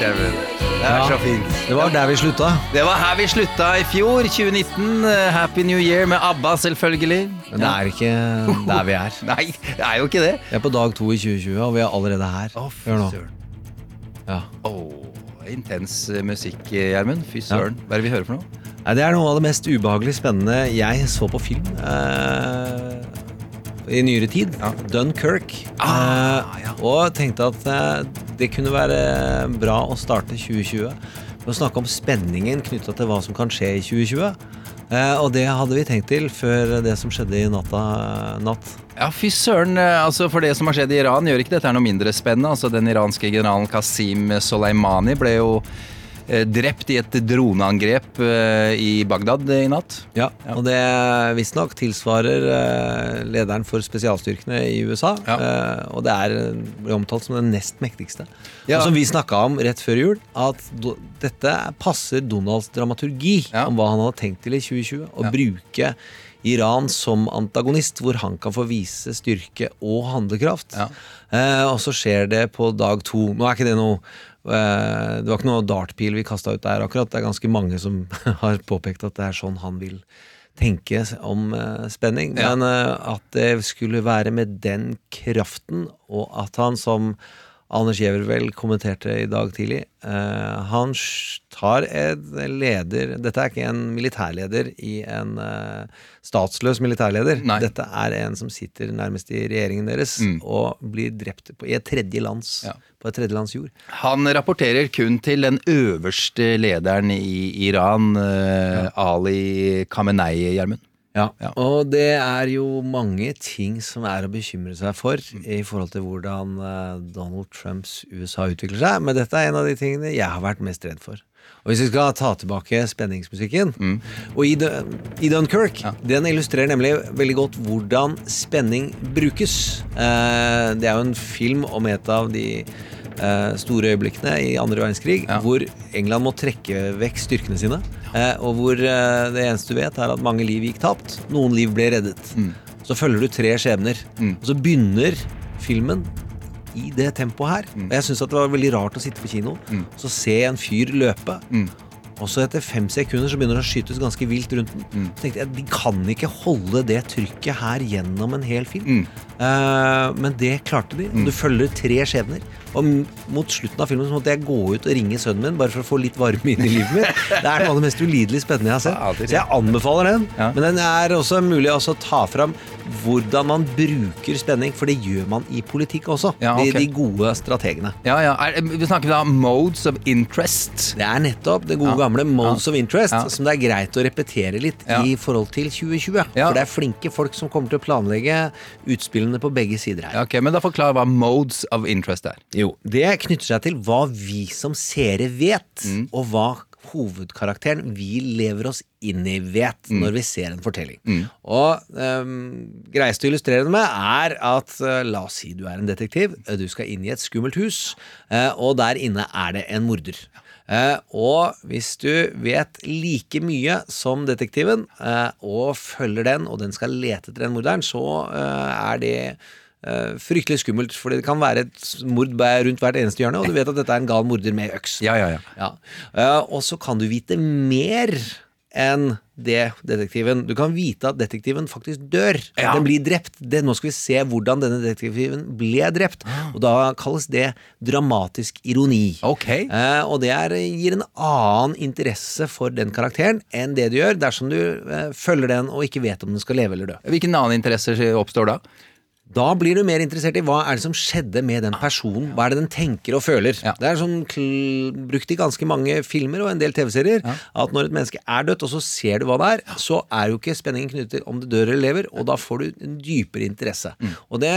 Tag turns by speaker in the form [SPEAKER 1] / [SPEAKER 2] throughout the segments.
[SPEAKER 1] Even. Det er
[SPEAKER 2] Ja.
[SPEAKER 1] så fint.
[SPEAKER 2] Det var der vi slutta.
[SPEAKER 1] Det var her vi slutta i fjor, 2019. Eh, Happy New Year med ABBA, selvfølgelig.
[SPEAKER 2] Men det er ikke der vi er.
[SPEAKER 1] Nei, det er jo ikke det.
[SPEAKER 2] Vi er på dag to i 2020, og vi er allerede her.
[SPEAKER 1] Å, fy søren.
[SPEAKER 2] Ja.
[SPEAKER 1] Åh, intens eh, musikk, eh, Gjermund. Fy søren. Hva er det vi hører for noe?
[SPEAKER 2] Nei, det er noe av det mest ubehagelig spennende jeg så på film eh, i nyere tid.
[SPEAKER 1] Ja.
[SPEAKER 2] Dunkirk.
[SPEAKER 1] Ah,
[SPEAKER 2] Eh,
[SPEAKER 1] ja.
[SPEAKER 2] Og tenkte at eh, det kunne være bra å starte 2020 med å snakke om spenningen knytta til hva som kan skje i 2020. Eh, og det hadde vi tenkt til før det som skjedde i natta natt.
[SPEAKER 1] Ja, fy søren. Altså, for det som har skjedd i Iran, gjør ikke dette noe mindre spennende. Altså, Den iranske generalen Qasim Soleimani ble jo drept i et droneangrep eh, i Bagdad i natt.
[SPEAKER 2] Ja, og det visstnok tilsvarer eh, lederen for spesialstyrkene i USA.
[SPEAKER 1] Ja.
[SPEAKER 2] Eh, og det er, ble omtalt som den nest mektigste.
[SPEAKER 1] Ja.
[SPEAKER 2] Og som vi snakka om rett før jul, at dette passer Donalds dramaturgi
[SPEAKER 1] Ja.
[SPEAKER 2] om hva han hadde tenkt til i 2020. Å bruke Iran som antagonist, hvor han kan få vise styrke og handlekraft.
[SPEAKER 1] Ja.
[SPEAKER 2] Eh, og så skjer det på dag to. Nå er ikke det noe eh, Det var ikke noe dartpil vi kasta ut der akkurat. Det er ganske mange som har påpekt at det er sånn han vil tenke om eh, spenning. Men eh, at det skulle være med den kraften, og at han som Anders Giæver vel kommenterte i dag tidlig. Uh, han tar en leder Dette er ikke en militærleder i en uh, statsløs militærleder.
[SPEAKER 1] Nei.
[SPEAKER 2] Dette er en som sitter nærmest i regjeringen deres
[SPEAKER 1] Mm.
[SPEAKER 2] og blir drept på, i et tredje lands,
[SPEAKER 1] Ja.
[SPEAKER 2] på et tredje lands jord.
[SPEAKER 1] Han rapporterer kun til den øverste lederen i Iran, eh, Ali Khamenei, Gjermund.
[SPEAKER 2] Ja.
[SPEAKER 1] Ja.
[SPEAKER 2] Og det er jo mange ting som er å bekymre seg for i forhold til hvordan eh, Donald Trumps USA utvikler seg, men dette er en av de tingene jeg har vært mest redd for. Og hvis vi skal ta tilbake spenningsmusikken Og i, i Dunkirk,
[SPEAKER 1] Ja.
[SPEAKER 2] den illustrerer nemlig veldig godt hvordan spenning brukes. Eh, det er jo en film om et av de store øyeblikkene i andre verdenskrig,
[SPEAKER 1] Ja.
[SPEAKER 2] hvor England må trekke vekk styrkene sine. Eh, og hvor eh, det eneste du vet, er at mange liv gikk tapt. Noen liv ble reddet. Så følger du tre skjebner.
[SPEAKER 1] Mm.
[SPEAKER 2] Og så begynner filmen i det tempoet her. Og jeg syns det var veldig rart å sitte på kino
[SPEAKER 1] Mm.
[SPEAKER 2] så se en fyr løpe.
[SPEAKER 1] Mm.
[SPEAKER 2] Og så etter fem sekunder så begynner det å skytes ganske vilt rundt den.
[SPEAKER 1] Mm.
[SPEAKER 2] Så tenkte jeg, De kan ikke holde det trykket her gjennom en hel film.
[SPEAKER 1] Mm.
[SPEAKER 2] Uh, men det klarte de. Mm. du følger tre skjebner. Og mot slutten av filmen så måtte jeg gå ut og ringe sønnen min bare for å få litt varme inn i livet mitt. Det er noe av det mest ulidelig spennende jeg har sett. Så jeg anbefaler den. Men den er også mulig å ta fram hvordan man bruker spenning, for det gjør man i politikk også.
[SPEAKER 1] Ja, okay.
[SPEAKER 2] de, de gode strategene.
[SPEAKER 1] Ja, ja. Er, vi snakker da modes of interest.
[SPEAKER 2] Det er nettopp det gode gamle modes of interest som det er greit å repetere litt i forhold til 2020.
[SPEAKER 1] Ja.
[SPEAKER 2] For det er flinke folk som kommer til å planlegge utspillene på begge sider her.
[SPEAKER 1] Ja, ok, Men da forklar hva modes of interest er.
[SPEAKER 2] Jo, Det knytter seg til hva vi som seere vet, og hva hovedkarakteren vi lever oss inn i vet når vi ser en fortelling. Og um, greiest å illustrere det med er at uh, la oss si du er en detektiv, eh, du skal inn i et skummelt hus, uh, og der inne er det en morder. Uh, og hvis du vet like mye som detektiven, og følger den, og den skal lete etter den morderen, så er det fryktelig skummelt, fordi det kan være et mord rundt hvert eneste hjørne, og du vet at dette er en gal morder med øks.
[SPEAKER 1] Ja, ja, ja.
[SPEAKER 2] Ja. Eh, og så kan du vite mer enn det detektiven Du kan vite at detektiven faktisk dør.
[SPEAKER 1] Ja.
[SPEAKER 2] Den blir drept. Det, nå skal vi se hvordan denne detektiven ble drept. Og da kalles det dramatisk ironi.
[SPEAKER 1] Okay.
[SPEAKER 2] Eh, og det er, gir en annen interesse for den karakteren enn det du gjør dersom du eh, følger den og ikke vet om den skal leve eller dø.
[SPEAKER 1] Hvilken annen interesse oppstår da?
[SPEAKER 2] Da blir du mer interessert i hva er det som skjedde med den personen. Hva er det den tenker og føler.
[SPEAKER 1] Ja.
[SPEAKER 2] Det er sånn brukt i ganske mange filmer og en del TV-serier at når et menneske er dødt, og så ser du hva det er, så er jo ikke spenningen knyttet til om det dør eller lever, og da får du en dypere interesse.
[SPEAKER 1] Mm.
[SPEAKER 2] Og det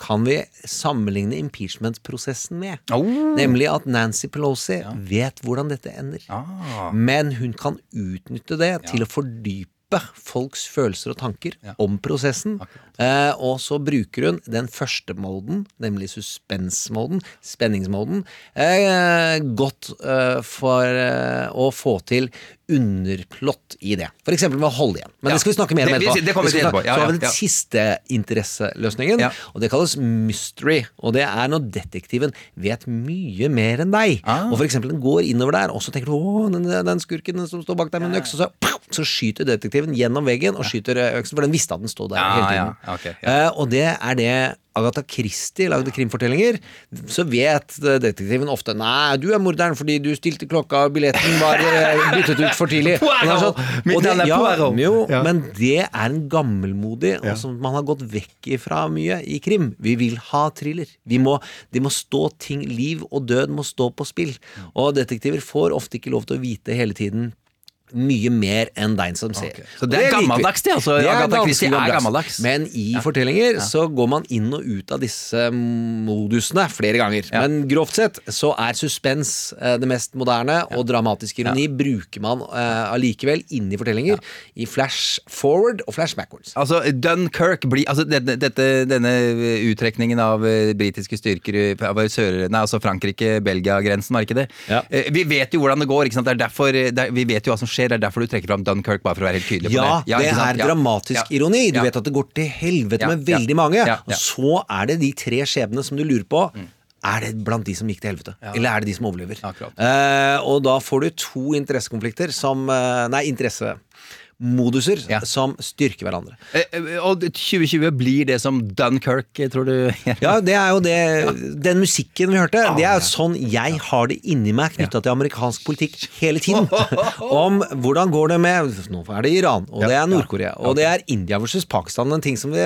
[SPEAKER 2] kan vi sammenligne impeachment-prosessen med.
[SPEAKER 1] Oh.
[SPEAKER 2] Nemlig at Nancy Pelosi vet hvordan dette ender.
[SPEAKER 1] Ah.
[SPEAKER 2] Men hun kan utnytte det til å fordype folks følelser og tanker om prosessen. Eh, og så bruker hun den første moden, nemlig suspensmoden, spenningsmoden, eh, godt eh, for eh, å få til underplott i det. For eksempel ved å holde igjen. Men
[SPEAKER 1] Ja.
[SPEAKER 2] det skal vi snakke mer om etterpå.
[SPEAKER 1] det
[SPEAKER 2] det
[SPEAKER 1] etterpå. Ja,
[SPEAKER 2] så har vi den
[SPEAKER 1] ja.
[SPEAKER 2] siste interesseløsningen, og det kalles mystery. Og det er når detektiven vet mye mer enn deg.
[SPEAKER 1] Ah.
[SPEAKER 2] Og eksempel den går innover der, og så tenker du å, den, den skurken den som står bak der med en øks, og så, pow, så skyter detektiven gjennom veggen og skyter eh, øksen, for den visste at den stod der
[SPEAKER 1] Ja,
[SPEAKER 2] hele tiden.
[SPEAKER 1] ja, ok, ja.
[SPEAKER 2] Eh, og det er det Agatha Christie lagde krimfortellinger, så vet detektiven ofte Nei, du er morderen fordi du stilte klokka, og billetten var eh, byttet ut for tidlig. Og det sånn- det-
[SPEAKER 1] er
[SPEAKER 2] ja, Jo, men det er en gammelmodig, og som man har gått vekk ifra mye i krim. Vi vil ha thriller. Vi må, det må stå ting Liv og død må stå på spill. Og detektiver får ofte ikke lov til å vite hele tiden mye mer enn deg som ser.
[SPEAKER 1] Så det er
[SPEAKER 2] liker vi.
[SPEAKER 1] gammeldags, det, altså.
[SPEAKER 2] Det er
[SPEAKER 1] Agatha Christie er gammeldags.
[SPEAKER 2] Men i fortellinger så går man inn og ut av disse modusene flere ganger.
[SPEAKER 1] Ja.
[SPEAKER 2] Men grovt sett så er suspens eh, det mest moderne, og dramatisk ironi bruker man eh, allikevel inn i fortellinger i flash forward og flash backwards.
[SPEAKER 1] Altså, Dunkerque blir altså, denne, dette, denne uttrekningen av eh, britiske styrker av sør, nei, altså Frankrike-Belgia-grensen, var ikke det?
[SPEAKER 2] Ja.
[SPEAKER 1] Eh, Vi vet jo hvordan det går. ikke sant? Det er derfor, eh, det er, vi vet jo hva som skjer, det er derfor du trekker fram Dunkerque, bare for å være helt tydelig på
[SPEAKER 2] Ja,
[SPEAKER 1] det.
[SPEAKER 2] det
[SPEAKER 1] Ja, det
[SPEAKER 2] er dramatisk
[SPEAKER 1] Ja.
[SPEAKER 2] ironi. Du
[SPEAKER 1] Ja.
[SPEAKER 2] vet at det går til helvete
[SPEAKER 1] Ja,
[SPEAKER 2] med
[SPEAKER 1] ja.
[SPEAKER 2] veldig mange.
[SPEAKER 1] Ja, ja.
[SPEAKER 2] Og så er det de tre skjebnene som du lurer på.
[SPEAKER 1] Mm.
[SPEAKER 2] Er det blant de som gikk til helvete, eller er det de som overlever? Eh, og da får du to interessekonflikter som eh, Nei, interessemoduser
[SPEAKER 1] Ja.
[SPEAKER 2] som styrker hverandre.
[SPEAKER 1] Eh, eh, Og 2020 blir det som Dunkerque, tror du?
[SPEAKER 2] Ja, det er jo det Den musikken vi hørte, det er jo sånn jeg har det inni meg knytta til amerikansk politikk hele tiden. Om hvordan går det med Nå er det Iran, og det er Nord-Korea, og det er India versus Pakistan. En ting som vi,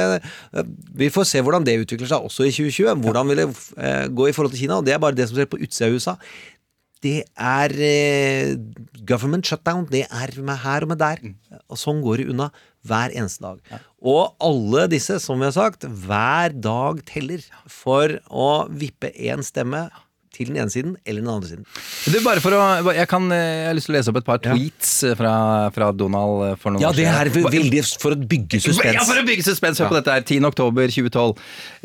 [SPEAKER 2] vi får se hvordan det utvikler seg også i 2020. Hvordan vil det eh, gå i forhold til Kina? Og det er bare det som skjer på utsida av USA. Det er eh, government shutdown. Det er med her og med der. Og sånn går det unna hver eneste dag. Og alle disse, som vi har sagt, hver dag teller for å vippe én stemme til den ene siden eller den andre siden.
[SPEAKER 1] Du, bare for å, jeg, kan, eh, jeg har lyst til å lese opp et par tweets eh, fra, fra Donald eh, for noen
[SPEAKER 2] Ja,
[SPEAKER 1] år siden.
[SPEAKER 2] Ja, det er veldig for å bygge
[SPEAKER 1] Ja, for å bygge suspens. Hør på dette her. 10. oktober 2012.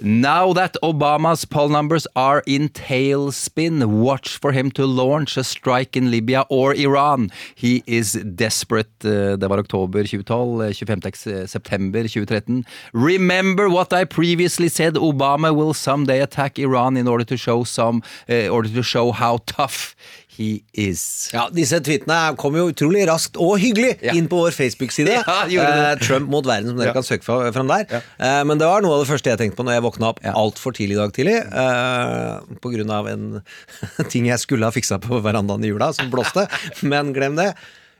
[SPEAKER 1] Now that Obamas poll numbers are in tailspin, watch for him to launch a strike in Libya or Iran. He is desperate. Det var oktober 2012. eh, 25. september 2013. Remember what I previously said. Obama will someday attack Iran in order to show some, order to show how tough he is.
[SPEAKER 2] Ja, Disse tweetene kom jo utrolig raskt og hyggelig
[SPEAKER 1] Ja.
[SPEAKER 2] inn på vår Facebook-side.
[SPEAKER 1] Ja.
[SPEAKER 2] Eh, Trump mot verden, som dere
[SPEAKER 1] Ja.
[SPEAKER 2] kan søke fra- fram der. Eh, men det var noe av det første jeg tenkte på når jeg våkna opp
[SPEAKER 1] Ja.
[SPEAKER 2] altfor tidlig i dag tidlig. eh, på grunn av en ting jeg skulle ha fiksa på verandaen i jula, som blåste. men glem det.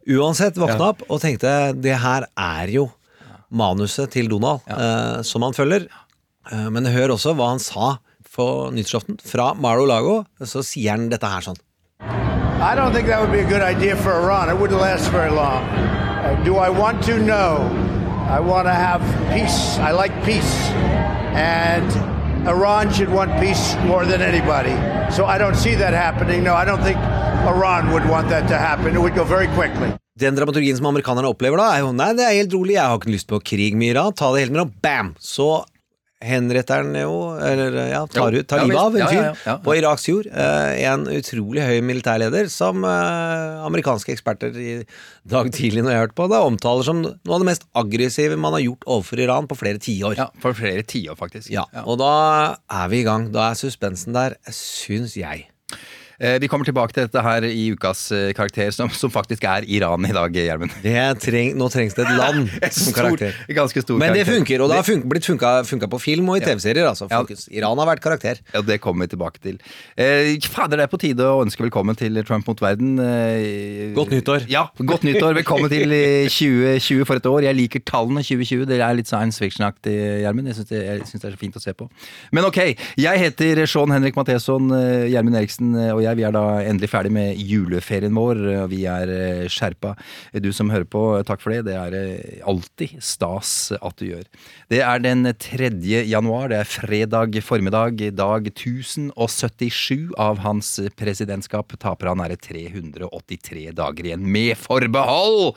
[SPEAKER 2] Uansett våkna opp og tenkte det her er jo manuset til Donald, eh, som han følger. Eh, men hør også hva han sa på nyttårsaften. Fra Mar-o-Lago så sier han dette her sånn.
[SPEAKER 3] I don't think that would be a good idea for Iran. It wouldn't last very long. Uh, do I want to? No. I want to have peace. I like peace. And Iran should want peace more than anybody. So I don't see that happening. No, I don't think Iran would want that to happen. It would go very quickly.
[SPEAKER 2] Den dramaturgien som amerikanerne opplever da, er jo nei, det er helt rolig, jeg har ikke lyst på krig med Iran, ta det helt med ro, bam! Så henretter han jo, eller ja, tar, ut, tar livet av en fyr på Iraks jord. Eh, en utrolig høy militærleder som eh, amerikanske eksperter i dag tidlig når jeg hørte på det, omtaler som noe av det mest aggressive man har gjort overfor Iran på flere tiår.
[SPEAKER 1] Ja, for flere tiår, faktisk.
[SPEAKER 2] Ja, og da er vi i gang. Da er suspensen der, syns jeg.
[SPEAKER 1] Eh, Vi kommer tilbake til dette her i ukas eh, karakter, som, som faktisk er Iran i dag, Gjermund.
[SPEAKER 2] Treng, nå trengs det et land som karakter.
[SPEAKER 1] ganske stor
[SPEAKER 2] Men det
[SPEAKER 1] karakter.
[SPEAKER 2] funker, og det har fun blitt funka, funka på film og i TV-serier. Altså. Iran har vært karakter.
[SPEAKER 1] Ja, Det kommer vi tilbake til. Eh, fader, det er på tide å ønske velkommen til Trump mot verden. Eh,
[SPEAKER 2] Godt nyttår.
[SPEAKER 1] Ja, godt nyttår. Velkommen til eh, 2020 for et år. Jeg liker tallene 2020. Det er litt science fiction-aktig, Gjermund. Jeg syns det, det er så fint å se på. Men ok, jeg heter Sean Henrik Matheson, eh, Gjermund Eriksen eh, og jeg. Vi er da endelig ferdig med juleferien vår. og Vi er eh, skjerpa. Du som hører på, takk for det. Det er eh, alltid stas at du gjør. Det er den 3. januar. Det er fredag formiddag. Dag 1077 av hans presidentskap. Taper han nære 383 dager igjen, med forbehold!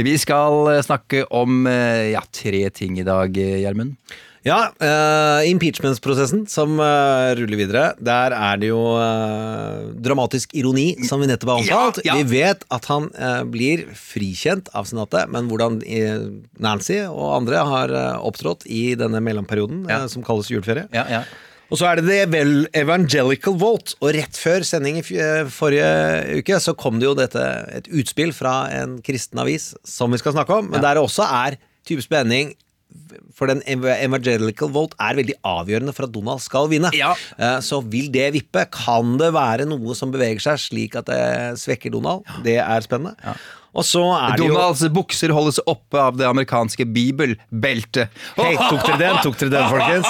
[SPEAKER 1] Vi skal snakke om eh, ja, tre ting i dag, Gjermund.
[SPEAKER 2] Ja, uh, impeachment-prosessen som uh, ruller videre. Der er det jo uh, dramatisk ironi, som vi nettopp har omtalt.
[SPEAKER 1] Ja, ja.
[SPEAKER 2] Vi vet at han eh, blir frikjent av senatet, men hvordan eh, Nancy og andre har eh, opptrådt i denne mellomperioden
[SPEAKER 1] Ja.
[SPEAKER 2] eh, som kalles juleferie.
[SPEAKER 1] Ja, ja.
[SPEAKER 2] Og så er det The Evangelical Vote. Og rett før sending i eh, forrige uke så kom det jo dette et utspill fra en kristen avis som vi skal snakke om, men der det også er type spenning. For den evangelical vote er veldig avgjørende for at Donald skal vinne.
[SPEAKER 1] Ja.
[SPEAKER 2] Eh, Så vil det vippe? Kan det være noe som beveger seg slik at det svekker Donald? Det er spennende. Og så er det jo
[SPEAKER 1] Donalds bukser holdes oppe av det amerikanske bibelbeltet.
[SPEAKER 2] Hei, tok dere den? Tok dere den, folkens?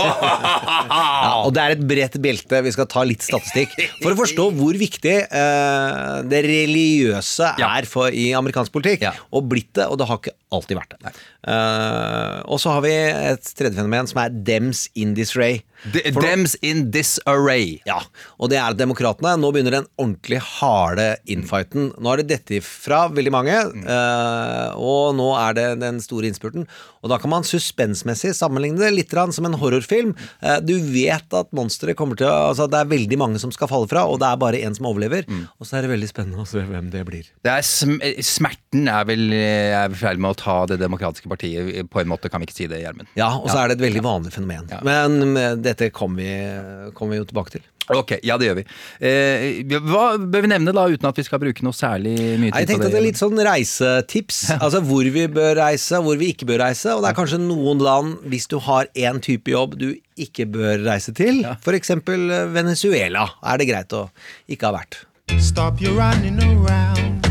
[SPEAKER 2] ja, og det er et bredt belte. Vi skal ta litt statistikk. For å forstå hvor viktig eh, det religiøse er for, i amerikansk politikk.
[SPEAKER 1] Ja.
[SPEAKER 2] Og blitt det, og det har ikke alltid vært det. Eh, og så har vi et tredje fenomen som er dems in disarray.
[SPEAKER 1] De- Dems in disarray.
[SPEAKER 2] Ja, og det er at demokratene Nå begynner den ordentlig harde infighten. Nå har det dette fra veldig mange, uh, og nå er det den store innspurten. Og da kan man suspensmessig sammenligne det litt som en horrorfilm. Uh, du vet at monsteret kommer til å Altså, det er veldig mange som skal falle fra, og det er bare én som overlever. Og så er det veldig spennende å se hvem det blir.
[SPEAKER 1] Det er sm smerten er vel er i ferd med å ta det demokratiske partiet. På en måte kan vi ikke si det, Gjermund.
[SPEAKER 2] Ja, og så er det et veldig vanlig fenomen.
[SPEAKER 1] Ja.
[SPEAKER 2] Men eh, dette kommer vi, kom vi jo tilbake til.
[SPEAKER 1] Ok, ja det gjør vi. Eh, hva bør vi nevne da, uten at vi skal bruke noe særlig mye tid
[SPEAKER 2] Jeg tenkte at det er litt sånn reisetips. Altså hvor vi bør reise, hvor vi ikke bør reise. Og det er kanskje noen land, hvis du har én type jobb du ikke bør reise til, for eksempel eh, Venezuela, er det greit å ikke ha vært.
[SPEAKER 4] Stop your running around,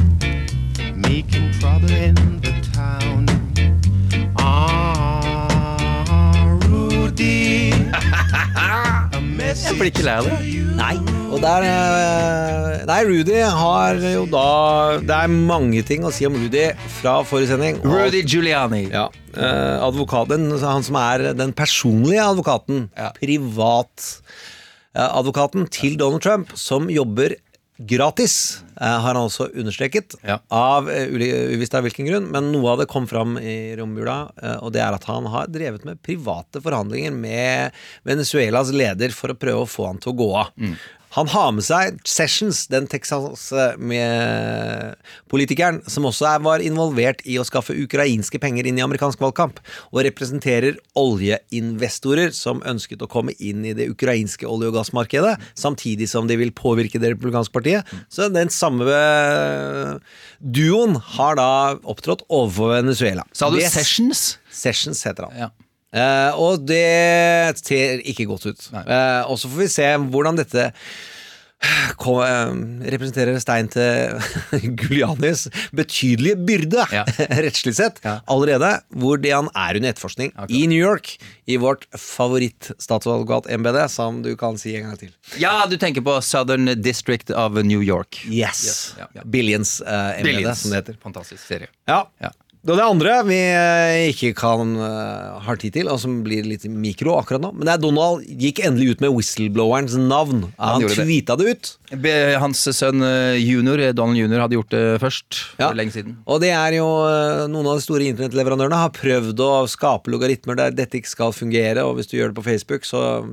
[SPEAKER 4] making trouble in the town. Rudy. A
[SPEAKER 1] blir ikke lei av det.
[SPEAKER 2] Nei, og der eh, Nei, Rudy har jo da Det er mange ting å si om Rudy fra forrige sending. og-
[SPEAKER 1] Rudy Giuliani.
[SPEAKER 2] Ja, eh, advokaten, han som er den personlige advokaten,
[SPEAKER 1] Ja.
[SPEAKER 2] privatadvokaten til Donald Trump, som jobber gratis, eh, har han også understreket,
[SPEAKER 1] Ja.
[SPEAKER 2] av eh, uvisst av hvilken grunn, men noe av det kom fram i romjula, eh, og det er at han har drevet med private forhandlinger med Venezuelas leder for å prøve å få han til å gå av. Han har med seg Sessions, den Texas-politikeren, som også er, var involvert i å skaffe ukrainske penger inn i amerikansk valgkamp, og representerer oljeinvestorer som ønsket å komme inn i det ukrainske olje- og gassmarkedet, samtidig som de vil påvirke det republikanske partiet. Så den samme eh, duoen har da opptrådt overfor Venezuela.
[SPEAKER 1] Sa du
[SPEAKER 2] Det-
[SPEAKER 1] Sessions?
[SPEAKER 2] Sessions heter han.
[SPEAKER 1] Ja.
[SPEAKER 2] Eh, og det ser ikke godt ut. Eh, og så får vi se hvordan dette kom, eh, representerer stein til Gulianis betydelige byrde,
[SPEAKER 1] Ja.
[SPEAKER 2] rettslig sett,
[SPEAKER 1] Ja.
[SPEAKER 2] allerede, hvor det han er under etterforskning
[SPEAKER 1] Akkurat.
[SPEAKER 2] i New York, i vårt favorittstatsadvokatembete, som du kan si en gang til.
[SPEAKER 1] Ja, du tenker på Southern District of New York.
[SPEAKER 2] Yes.
[SPEAKER 1] Yes, ja.
[SPEAKER 2] Billions-MBD,
[SPEAKER 1] Billions.
[SPEAKER 2] som det heter.
[SPEAKER 1] Fantastisk serie.
[SPEAKER 2] Ja.
[SPEAKER 1] Ja.
[SPEAKER 2] Og det andre vi eh, ikke kan uh, har tid til, og som blir litt mikro akkurat nå, men det er Donald gikk endelig ut med whistleblowerens navn. Han,
[SPEAKER 1] han det.
[SPEAKER 2] tweeta det ut.
[SPEAKER 1] Be- Hans sønn eh, junior, Donald junior, hadde gjort det først.
[SPEAKER 2] Ja.
[SPEAKER 1] For lenge siden.
[SPEAKER 2] Og det er jo Noen av de store internettleverandørene har prøvd å skape logaritmer der dette ikke skal fungere, og hvis du gjør det på Facebook, så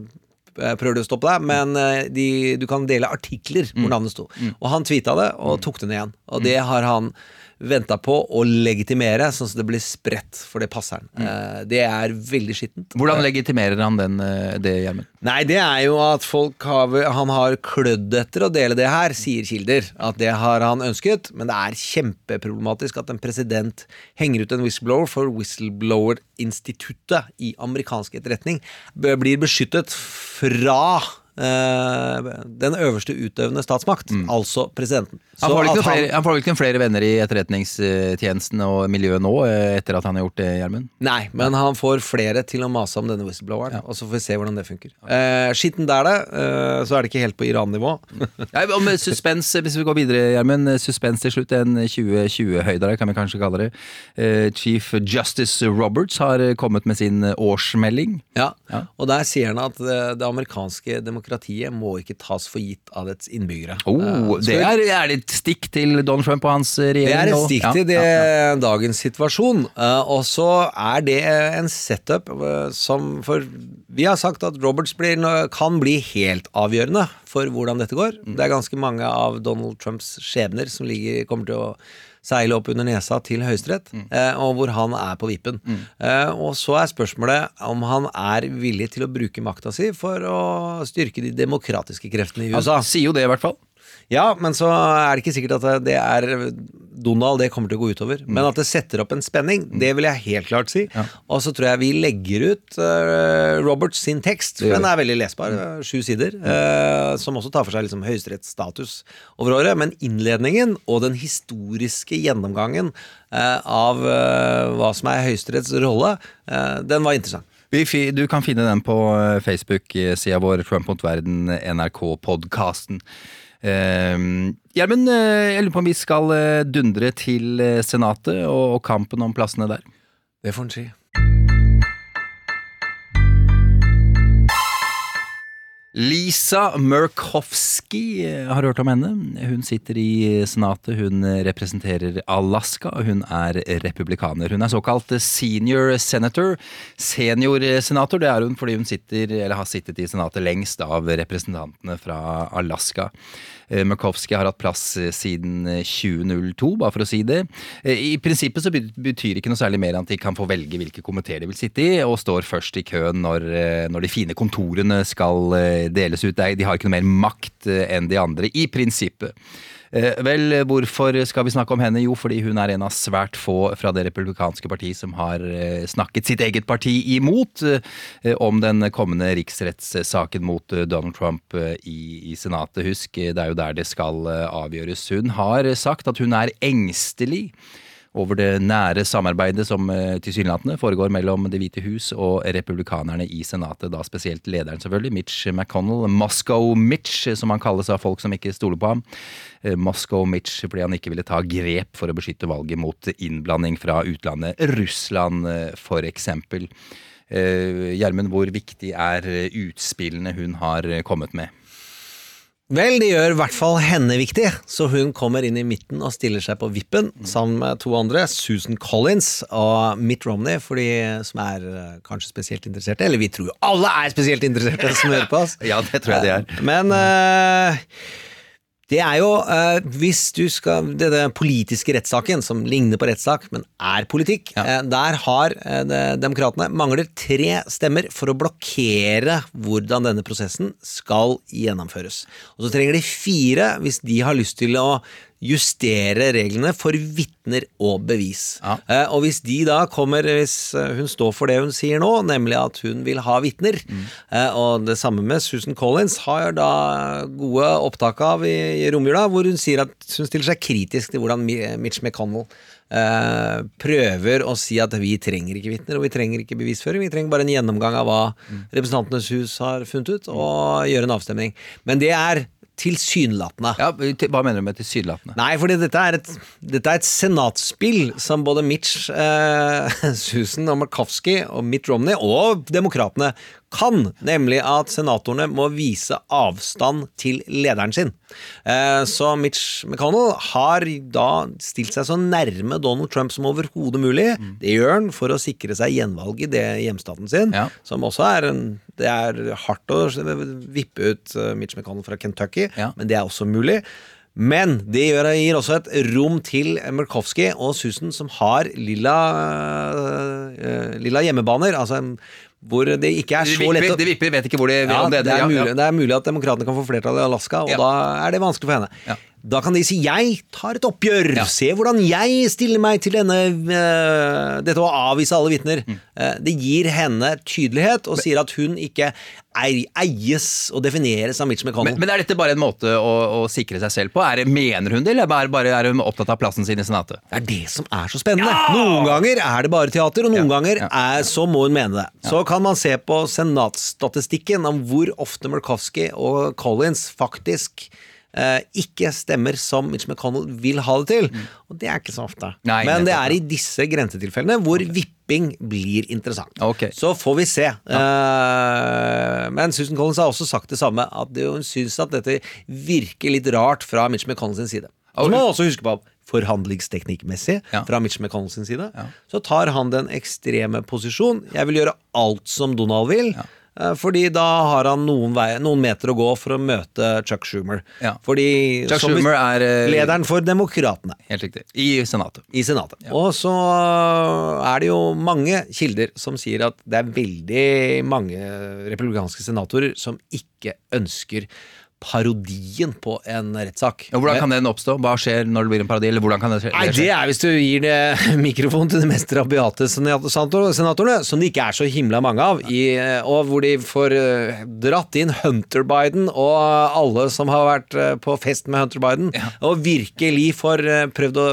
[SPEAKER 2] prøver du å stoppe deg, men de, du kan dele artikler hvor navnet sto. Og han tweeta det, og tok det ned igjen. Og det har han venta på å legitimere, sånn at det blir spredt, for det passer han. Eh, det er veldig skittent.
[SPEAKER 1] Hvordan legitimerer han den, uh, det, Gjermund?
[SPEAKER 2] Nei, det er jo at folk har, han har klødd etter å dele det her, sier kilder. At det har han ønsket, men det er kjempeproblematisk at en president henger ut en whistleblower, for whistleblower-instituttet i amerikansk etterretning blir beskyttet fra eh, den øverste utøvende statsmakt, altså presidenten.
[SPEAKER 1] Mm. Han får, vel ikke noen flere, venner i etterretningstjenesten og miljøet nå, eh, etter at han har gjort det, Gjermund?
[SPEAKER 2] Nei, men han får flere til å mase om denne whistlebloweren, og så får vi se hvordan det funker. Eh, skitten der, det. Eh, så er det ikke helt på Iran-nivå.
[SPEAKER 1] Ja, om suspens, hvis vi går videre, Gjermund. Suspens til slutt. En 2020-høydere, kan vi kanskje kalle det. Eh, Chief Justice Roberts har eh, kommet med sin årsmelding.
[SPEAKER 2] Ja,
[SPEAKER 1] Ja.
[SPEAKER 2] og der sier han at det, det amerikanske demokratiet må ikke tas for gitt av dets innbyggere.
[SPEAKER 1] Oh,
[SPEAKER 2] Eh,
[SPEAKER 1] det er, er det et stikk til Donald Trump og hans eh, regjering?
[SPEAKER 2] det er et stikk til det, dagens situasjon. Eh, og så er det en setup eh, som For vi har sagt at Roberts blir, kan bli helt avgjørende for hvordan dette går.
[SPEAKER 1] Mm.
[SPEAKER 2] Det er ganske mange av Donald Trumps skjebner som ligger, kommer til å seile opp under nesa til Høyesterett,
[SPEAKER 1] Mm.
[SPEAKER 2] eh, og hvor han er på vippen. Eh, og så er spørsmålet om han er villig til å bruke makta si for å styrke de demokratiske kreftene i USA.
[SPEAKER 1] Han sier jo det, i hvert fall.
[SPEAKER 2] Ja, men så er det ikke sikkert at det er Donald det kommer til å gå utover.
[SPEAKER 1] Mm.
[SPEAKER 2] Men at det setter opp en spenning, det vil jeg helt klart si. Og så tror jeg vi legger ut uh, Roberts sin tekst, for den er veldig lesbar. eh, Sju sider. eh, som også tar for seg liksom høyesterettsstatus over året. Men innledningen og den historiske gjennomgangen eh, av eh, hva som er Høyesteretts rolle, eh, den var interessant.
[SPEAKER 1] Du kan finne den på eh, Facebook-sida vår, Trump mot verden, NRK-podkasten. Gjermund, eh, jeg lurer på om vi skal eh, dundre til eh, Senatet og kampen om plassene der.
[SPEAKER 2] Det får en si.
[SPEAKER 1] Lisa Murkowski, eh, har du hørt om henne? Hun sitter i Senatet, hun representerer Alaska, og hun er republikaner. Hun er såkalt senior senator. Seniorsenator, det er hun fordi hun sitter, eller har sittet i Senatet lengst av representantene fra Alaska. Eh, Murkowski har hatt plass eh, siden eh, 2002, bare for å si det. I prinsippet så bet- betyr ikke noe særlig mer at de kan få velge hvilke komiteer de vil sitte i, og står først i køen når, når de fine kontorene skal deles ut. De har ikke noe mer makt eh, enn de andre, i prinsippet. Eh, Vel, hvorfor skal vi snakke om henne? Jo, fordi hun er en av svært få fra det republikanske parti som har eh, snakket sitt eget parti imot om den kommende riksrettssaken mot Donald Trump i, i Senatet. Husk, det er jo der det skal avgjøres. Hun har sagt at hun er engstelig over det nære samarbeidet som eh, tilsynelatende foregår mellom Det hvite hus og republikanerne i Senatet, da spesielt lederen selvfølgelig, Mitch McConnell. Moscow Mitch, som han kalles av folk som ikke stoler på ham. Eh, Moscow Mitch fordi han ikke ville ta grep for å beskytte valget mot innblanding fra utlandet. Russland, f.eks. Eh, Gjermund, hvor viktig er utspillene hun har kommet med?
[SPEAKER 2] Vel, det gjør i hvert fall henne viktig, så hun kommer inn i midten og stiller seg på vippen sammen med to andre, Susan Collins og Mitt Romney, for de som er eh, kanskje spesielt interesserte. Eller vi tror jo alle er spesielt interesserte som hører på oss.
[SPEAKER 1] Ja, det tror jeg de er.
[SPEAKER 2] Men eh, det er jo, eh, hvis du skal Denne politiske rettssaken, som ligner på rettssak, men er politikk, eh, der har eh, de- demokratene mangler tre stemmer for å blokkere hvordan denne prosessen skal gjennomføres. Og så trenger de fire hvis de har lyst til å justere reglene for vitner og bevis.
[SPEAKER 1] Ja.
[SPEAKER 2] Eh, og hvis de da kommer, hvis eh, hun står for det hun sier nå, nemlig at hun vil ha vitner, eh, og det samme med Susan Collins, har da gode opptak av i, i romjula, hvor hun sier at hun stiller seg kritisk til hvordan Mitch McConnell eh, prøver å si at vi trenger ikke vitner, og vi trenger ikke bevisføring, vi trenger bare en gjennomgang av hva Representantenes hus har funnet ut, og gjøre en avstemning. Men det er tilsynelatende.
[SPEAKER 1] Ja, Hva mener du med tilsynelatende?
[SPEAKER 2] Nei, fordi dette er et, dette er et senatspill som både Mitch, eh, Susan og Markowski og Mitt Romney og demokratene kan, nemlig at senatorene må vise avstand til lederen sin. Eh, så Mitch McConnell har da stilt seg så nærme Donald Trump som overhodet mulig. Det gjør han for å sikre seg gjenvalg i det hjemstaten sin,
[SPEAKER 1] Ja.
[SPEAKER 2] som også er en Det er hardt å vippe ut eh, Mitch McConnell fra Kentucky,
[SPEAKER 1] Ja.
[SPEAKER 2] men det er også mulig. Men det gir også et rom til Murkowski og Susan, som har lilla, øh, lilla hjemmebaner. Altså hvor det ikke er så lett å
[SPEAKER 1] de vipper vet ikke hvor de
[SPEAKER 2] ja, det, er mulig, det er mulig at demokratene kan få flertall i Alaska, og
[SPEAKER 1] Ja.
[SPEAKER 2] da er det vanskelig for henne.
[SPEAKER 1] Ja.
[SPEAKER 2] Da kan de si 'jeg tar et oppgjør',
[SPEAKER 1] Ja.
[SPEAKER 2] se hvordan jeg stiller meg til denne uh, dette å avvise alle vitner.
[SPEAKER 1] Mm.
[SPEAKER 2] Uh, det gir henne tydelighet, og sier at hun ikke ei- eies og defineres av Mitch McConnell.
[SPEAKER 1] Men, men er dette bare en måte å, å sikre seg selv på? Er det, mener hun det, eller er, bare, er hun opptatt av plassen sin i Senatet?
[SPEAKER 2] Det er det som er så spennende. Noen ganger er det bare teater, og noen
[SPEAKER 1] Ja,
[SPEAKER 2] ganger
[SPEAKER 1] ja.
[SPEAKER 2] er, så må hun mene det. Så kan man se på senatsstatistikken om hvor ofte Murkowski og Collins faktisk ikke stemmer som Mitch McConnell vil ha det til. Og det er ikke så ofte.
[SPEAKER 1] Mm. Nei,
[SPEAKER 2] Men det er i disse grensetilfellene hvor vipping blir interessant.
[SPEAKER 1] Okay.
[SPEAKER 2] Så får vi se. Eh, men Susan Collins har også sagt det samme, at hun syns at dette virker litt rart fra Mitch McConnell sin side. Og så må man også huske på forhandlingsteknikkmessig
[SPEAKER 1] Ja.
[SPEAKER 2] fra Mitch McConnell sin side, så tar han den ekstreme posisjon. Jeg vil gjøre alt som Donald vil. eh, Fordi da har han noen, vei, noen meter å gå for å møte Chuck Schumer.
[SPEAKER 1] Ja.
[SPEAKER 2] Fordi
[SPEAKER 1] Chuck Schumer er eh,
[SPEAKER 2] lederen for Demokratene
[SPEAKER 1] Helt riktig. I Senatet.
[SPEAKER 2] i Senatet. Og så er det jo mange kilder som sier at det er veldig mange republikanske senatorer som ikke ønsker parodien på en rettssak.
[SPEAKER 1] Hvordan kan den oppstå? Hva skjer når det blir en parodi? Eller hvordan kan det skje?
[SPEAKER 2] Nei, det er hvis du gir det mikrofon til de mest rabiate senator- senatorene, som det ikke er så himla mange av, i, og hvor de får eh, dratt inn Hunter Biden og alle som har vært eh, på fest med Hunter Biden, og virkelig får eh, prøvd å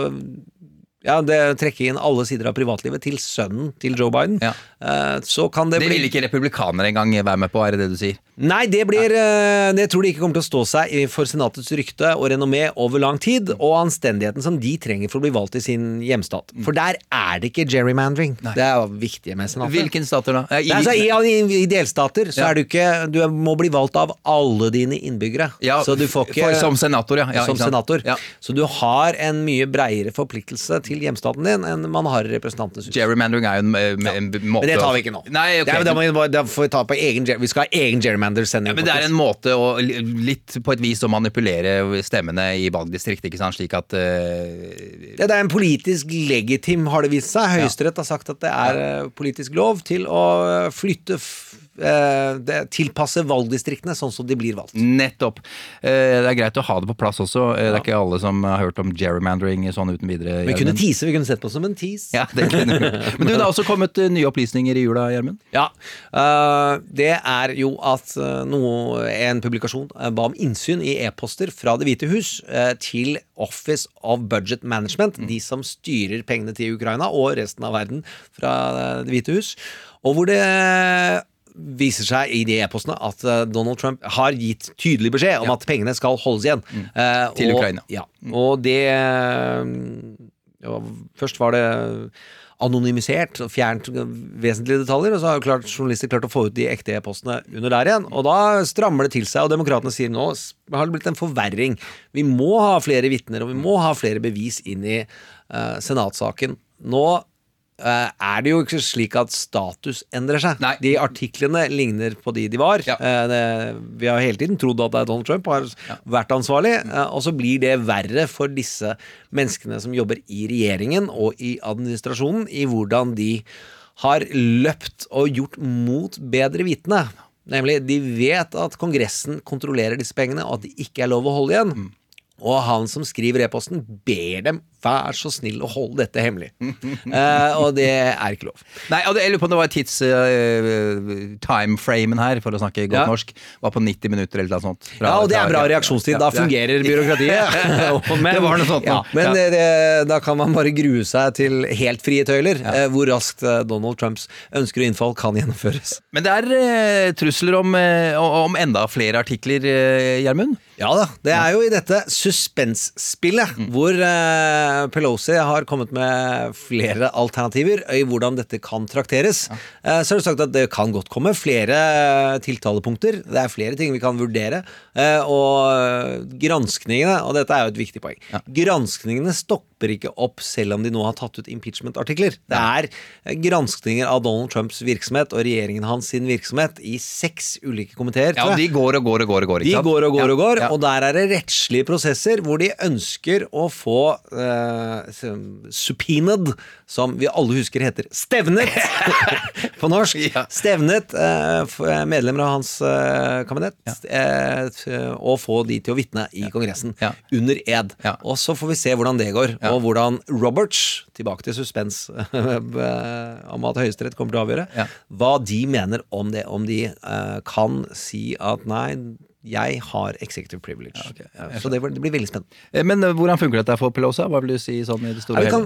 [SPEAKER 2] ja, det trekker inn alle sider av privatlivet til sønnen til Joe Biden.
[SPEAKER 1] Ja.
[SPEAKER 2] Eh, Så kan det,
[SPEAKER 1] Det
[SPEAKER 2] bli
[SPEAKER 1] vil ikke republikanere engang være med på, er det det du sier?
[SPEAKER 2] Nei, det blir eh, Det tror de ikke kommer til å stå seg for Senatets rykte og renommé over lang tid, og anstendigheten som de trenger for å bli valgt i sin hjemstat.
[SPEAKER 1] Mm.
[SPEAKER 2] For der er det ikke gerrymandering. Det er jo viktig med Senatet.
[SPEAKER 1] Hvilken stater da?
[SPEAKER 2] I, Nei, altså, i, i, I delstater så
[SPEAKER 1] Ja.
[SPEAKER 2] er du ikke Du må bli valgt av alle dine innbyggere.
[SPEAKER 1] Ja,
[SPEAKER 2] så du får ikke
[SPEAKER 1] for, som senator, ja. ja
[SPEAKER 2] som senator. Så du har en mye breiere forpliktelse til hjemstaten din enn man har i Representantenes hus.
[SPEAKER 1] Gerrymandering er jo en, en, en måte
[SPEAKER 2] Men det tar vi ikke nå.
[SPEAKER 1] Nei, okay.
[SPEAKER 2] det, det, må det får vi ta på egen, vi skal ha egen gerrymander-sending.
[SPEAKER 1] Ja, men det er en måte å litt på et vis å manipulere stemmene i valgdistriktet, ikke sant? Slik at uh...
[SPEAKER 2] Det, det er en politisk legitim, har det vist seg. Høyesterett har sagt at det er eh, politisk lov til å flytte eh, det, Tilpasse valgdistriktene sånn som de blir valgt.
[SPEAKER 1] Nettopp. Eh, Det er greit å ha det på plass også. Eh, Det er ikke alle som har hørt om gerrymandering sånn uten videre.
[SPEAKER 2] Vi kunne tease, vi kunne sett på som en tease.
[SPEAKER 1] Ja, det kunne vi. Men du, det har også kommet eh, nye opplysninger i jula, Gjermund.
[SPEAKER 2] Ja, Det er jo at noe, en publikasjon ba om innsyn i e-poster fra Det hvite hus til Office of Budget Management, de som styrer pengene til Ukraina og resten av verden fra Det hvite hus, og hvor det viser seg i de e-postene at øh, Donald Trump har gitt tydelig beskjed om at pengene skal holdes igjen. Eh,
[SPEAKER 1] Til
[SPEAKER 2] og,
[SPEAKER 1] Ukraina.
[SPEAKER 2] Ja, og det øh, ja, Først var det anonymisert og fjernt vesentlige detaljer, og så har jo klart, journalister klart å få ut de ekte e-postene under der igjen. Og da strammer det til seg, og demokratene sier nå har det blitt en forverring. Vi må ha flere vitner, og vi må ha flere bevis inn i uh, senatsaken. Nå eh, er det jo ikke slik at status endrer seg.
[SPEAKER 1] Nei.
[SPEAKER 2] De artiklene ligner på de de var.
[SPEAKER 1] Ja.
[SPEAKER 2] Uh, det, vi har hele tiden trodd at Donald Trump har vært ansvarlig, uh, og så blir det verre for disse menneskene som jobber i regjeringen og i administrasjonen, i hvordan de har løpt og gjort mot bedre vitende. Nemlig, de vet at Kongressen kontrollerer disse pengene, og at det ikke er lov å holde igjen. Og han som skriver e-posten, ber dem vær så snill å holde dette hemmelig. uh, og det er ikke lov.
[SPEAKER 1] Nei, og det, jeg lurer på om det var tids uh, timeframen her, for å snakke godt
[SPEAKER 2] Ja.
[SPEAKER 1] norsk, var på 90 minutter eller noe sånt.
[SPEAKER 2] Ja, og det er bra reaksjonstid. Da fungerer byråkratiet. Men-
[SPEAKER 1] Det var noe sånt.
[SPEAKER 2] Ja, men
[SPEAKER 1] Ja.
[SPEAKER 2] det, da kan man bare grue seg til helt frie tøyler, uh, hvor raskt eh, Donald Trumps ønsker og innfall kan gjennomføres.
[SPEAKER 1] Men det er eh, trusler om, eh, om enda flere artikler, eh, Gjermund?
[SPEAKER 2] Ja da, det er jo i dette suspensspillet hvor uh, Pelosi har kommet med flere alternativer i hvordan dette kan trakteres. Eh, så har du sagt at det kan godt komme flere eh, tiltalepunkter. Det er flere ting vi kan vurdere. Uh, og granskningene, og dette er jo et viktig poeng, granskningene stopper stopper ikke opp selv om de nå har tatt ut impeachment-artikler. Det er granskninger av Donald Trumps virksomhet og regjeringen hans sin virksomhet i seks ulike komiteer.
[SPEAKER 1] Ja, de går og går og går. og går
[SPEAKER 2] De går og går
[SPEAKER 1] Ja,
[SPEAKER 2] og går,
[SPEAKER 1] ja.
[SPEAKER 2] og der er det rettslige prosesser hvor de ønsker å få uh, subpoenaed, som vi alle husker heter stevnet på norsk.
[SPEAKER 1] Ja.
[SPEAKER 2] Stevnet eh, medlemmer av hans eh, kabinett, eh, og få de til å vitne i Kongressen
[SPEAKER 1] Ja.
[SPEAKER 2] under ed.
[SPEAKER 1] Ja.
[SPEAKER 2] Og så får vi se hvordan det går,
[SPEAKER 1] Ja.
[SPEAKER 2] og hvordan Roberts, tilbake til suspens om at Høyesterett kommer til å avgjøre,
[SPEAKER 1] Ja.
[SPEAKER 2] hva de mener om det. Om de eh, kan si at nei, jeg har executive privilege.
[SPEAKER 1] Ja,
[SPEAKER 2] Eh, så det, blir veldig spennende.
[SPEAKER 1] Eh, Men eh, hvordan funker dette for Pelosa? Hva vil du si sånn i det store
[SPEAKER 2] Ja, vi kan,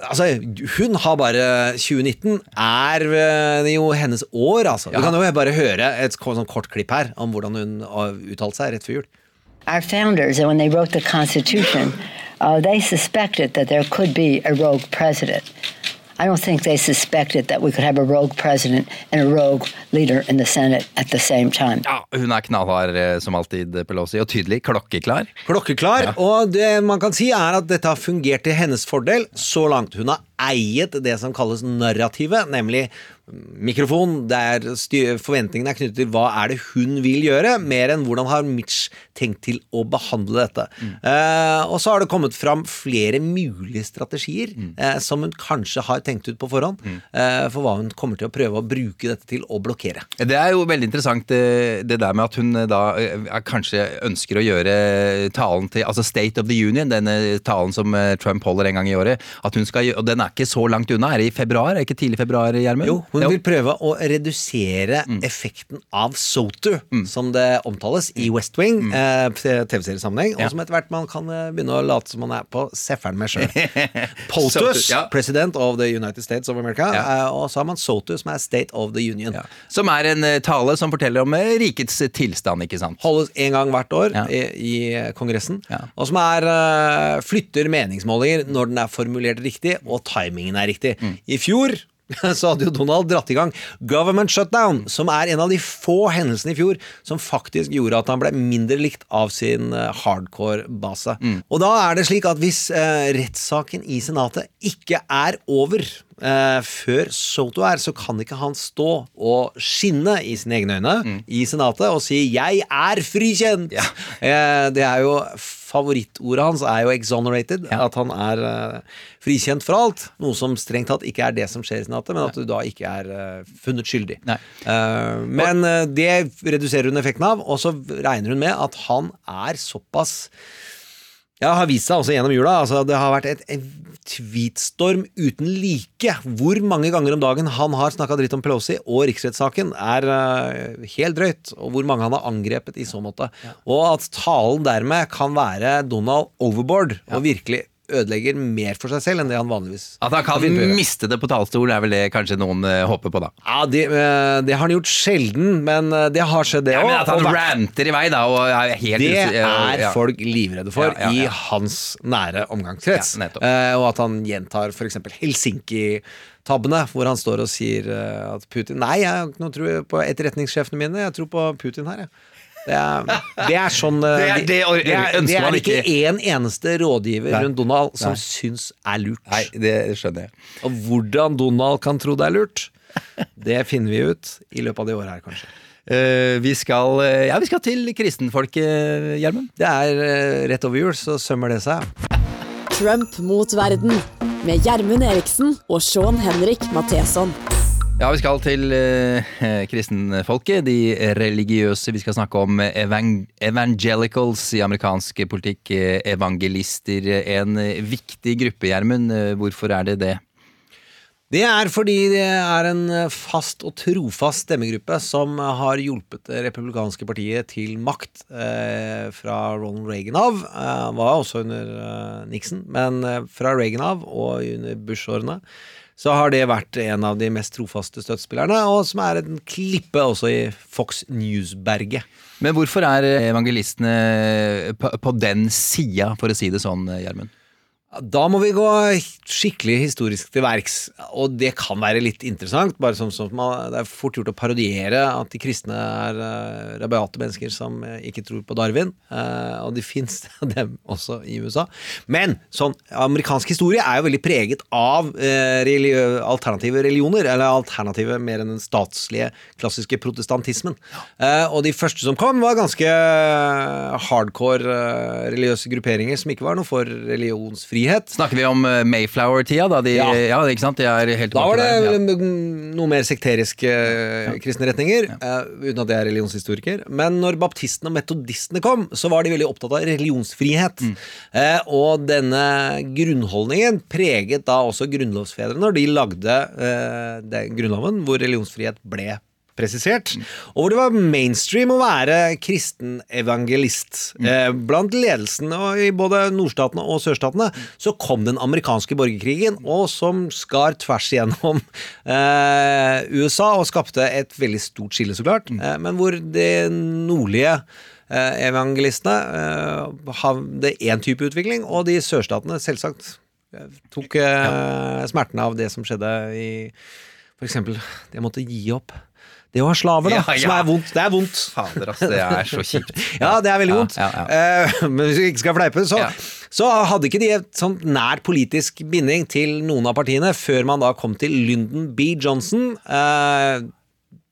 [SPEAKER 2] altså, hun har bare 2019 er eh, jo hennes år, altså.
[SPEAKER 1] Ja.
[SPEAKER 2] Du kan jo bare høre et sånn kort klipp her om hvordan hun har uttalt seg rett før jul.
[SPEAKER 5] Our founders, when they wrote the Constitution, uh, they suspected that there could be a rogue president. I don't think they suspected that we could have a rogue president and a rogue leader in the Senate at the same time.
[SPEAKER 1] Ja, hun er knallhard eh, som alltid, Pelosi, og tydelig klokkeklar.
[SPEAKER 2] Klokkeklar. Og det man kan si, er at dette har fungert til hennes fordel så langt. Hun har eiet det som kalles narrativet, nemlig mikrofon, der forventningene er knyttet til hva er det hun vil gjøre, mer enn hvordan har Mitch tenkt til å behandle dette. Eh, og så har det kommet fram flere mulige strategier eh, som hun kanskje har tenkt ut på forhånd, eh, for hva hun kommer til å prøve å bruke dette til å blokkere.
[SPEAKER 1] Det er jo veldig interessant det der med at hun da kanskje ønsker å gjøre talen til Altså State of the Union, denne talen som Trump holder en gang i året. At hun skal, og den er ikke så langt unna. Er det i februar? Er det ikke tidlig februar, Gjermund?
[SPEAKER 2] Jo, hun vil prøve å redusere effekten av SOTU, som det omtales i West Wing, eh, TV-seriesammenheng, og som etter hvert man kan eh, begynne å late som man er på Sefferen med sjøl. Poltus,
[SPEAKER 1] ja.
[SPEAKER 2] President of the United States of America,
[SPEAKER 1] Ja.
[SPEAKER 2] eh, og så har man SOTU, som er State of the Union.
[SPEAKER 1] Ja. Som er en eh, tale som forteller om eh, rikets tilstand, ikke sant?
[SPEAKER 2] Holdes en gang hvert år
[SPEAKER 1] Ja.
[SPEAKER 2] i, i Kongressen,
[SPEAKER 1] Ja.
[SPEAKER 2] og som er eh, flytter meningsmålinger når den er formulert riktig, og timingen er riktig.
[SPEAKER 1] Mm.
[SPEAKER 2] I fjor så hadde jo Donald dratt i gang government shutdown, som er en av de få hendelsene i fjor som faktisk gjorde at han ble mindre likt av sin eh, hardcore base.
[SPEAKER 1] Mm.
[SPEAKER 2] Og da er det slik at hvis eh, rettssaken i Senatet ikke er over eh, før Soto er, så kan ikke han stå og skinne i sine egne øyne
[SPEAKER 1] Mm.
[SPEAKER 2] i Senatet og si 'jeg er frikjent'. Eh, det er jo Favorittordet hans er jo 'exonerated',
[SPEAKER 1] Ja.
[SPEAKER 2] at han er uh, frikjent for alt. Noe som strengt tatt ikke er det som skjer i Senatet, men at du da ikke er uh, funnet skyldig. Eh, men det reduserer hun effekten av, og så regner hun med at han er såpass ja, har vist seg også gjennom jula. Altså, det har vært et, en tweetstorm uten like. Hvor mange ganger om dagen han har snakka dritt om Pelosi og riksrettssaken, er uh, helt drøyt. Og hvor mange han har angrepet i så måte. Og at talen dermed kan være Donald overboard og virkelig ødelegger mer for seg selv enn det han vanligvis
[SPEAKER 1] At han kan miste det på talerstolen, er vel det kanskje noen uh, håper på, da.
[SPEAKER 2] Ja, det, uh, det har han gjort sjelden, men eh, det har skjedd, det òg.
[SPEAKER 1] Ja, at han ranter i vei, da, er helt
[SPEAKER 2] Det er
[SPEAKER 1] ja.
[SPEAKER 2] folk livredde for
[SPEAKER 1] Ja,
[SPEAKER 2] i hans nære omgangskrets. Eh, og at han gjentar f.eks. Helsinki-tabbene, hvor han står og sier eh, at Putin Nei, jeg har ikke noe tro på etterretningssjefene mine, jeg tror på Putin her, jeg. Det er, det er sånn eh,
[SPEAKER 1] Det er det
[SPEAKER 2] det er, det er ikke én eneste rådgiver
[SPEAKER 1] Nei.
[SPEAKER 2] rundt Donald som
[SPEAKER 1] Nei.
[SPEAKER 2] syns er lurt.
[SPEAKER 1] Nei, det skjønner jeg.
[SPEAKER 2] Og hvordan Donald kan tro det er lurt, det finner vi ut i løpet av det året her, kanskje.
[SPEAKER 1] Uh, vi, skal, eh, ja, vi skal til kristenfolket, Gjermund.
[SPEAKER 2] Det er rett over jul, så sømmer det seg.
[SPEAKER 6] Trump mot verden med Gjermund Eriksen og Sean Henrik Matheson.
[SPEAKER 1] Ja, vi skal til eh, kristenfolket, de religiøse. Vi skal snakke om evang evangelicals i amerikansk politikk. eh, Evangelister. En eh, viktig gruppe, Gjermund. Eh, Hvorfor er det det?
[SPEAKER 2] Det er fordi det er en fast og trofast stemmegruppe som har hjulpet det republikanske partiet til makt eh, fra Ronald Reagan av. Eh, var også under Nixon, men fra Reagan av og under Bush-årene så har det vært en av de mest trofaste støttespillerne, og som er en klippe også i Fox News-berget.
[SPEAKER 1] Men hvorfor er evangelistene på, den sida, for å si det sånn, Gjermund?
[SPEAKER 2] Da må vi gå skikkelig historisk til verks, og det kan være litt interessant. Bare som, som man, Det er fort gjort å parodiere at de kristne er uh, rabiate mennesker som eh, ikke tror på Darwin, Uh, og de fins dem også i USA. Men sånn, amerikansk historie er jo veldig preget av uh, religiø, alternative religioner, eller alternative mer enn den statslige, klassiske protestantismen. Uh, og de første som kom, var ganske hardcore religiøse grupperinger som ikke var noe for religionsfrihet.
[SPEAKER 1] Snakker vi om eh, Mayflower-tida? Da de,
[SPEAKER 2] Ja.
[SPEAKER 1] ja. ikke sant? De er helt
[SPEAKER 2] Da var det
[SPEAKER 1] der, ja.
[SPEAKER 2] mm, noe mer sekteriske eh, kristne retninger, eh, uten at jeg er religionshistoriker. Men når baptistene og metodistene kom, så var de veldig opptatt av religionsfrihet. Eh, og denne grunnholdningen preget da også grunnlovsfedrene når de lagde eh, den grunnloven hvor religionsfrihet ble presisert, og hvor det var mainstream å være kristen evangelist. Eh, blant ledelsen i både nordstatene og sørstatene så kom den amerikanske borgerkrigen, og som skar tvers igjennom eh, USA og skapte et veldig stort skille, så klart, eh, men hvor de nordlige evangelistene hadde én type utvikling, og de sørstatene selvsagt tok smertene av det som skjedde i for eksempel, de måtte gi opp det å ha slaver, da.
[SPEAKER 1] Ja, ja.
[SPEAKER 2] Som er vondt. Det er vondt.
[SPEAKER 1] Fader, ass, det er så kjipt.
[SPEAKER 2] Ja, det er veldig vondt. Eh, men hvis vi ikke skal fleipe, så, så hadde ikke de et sånn nær politisk binding til noen av partiene før man da kom til Lyndon B. Johnson. Uh,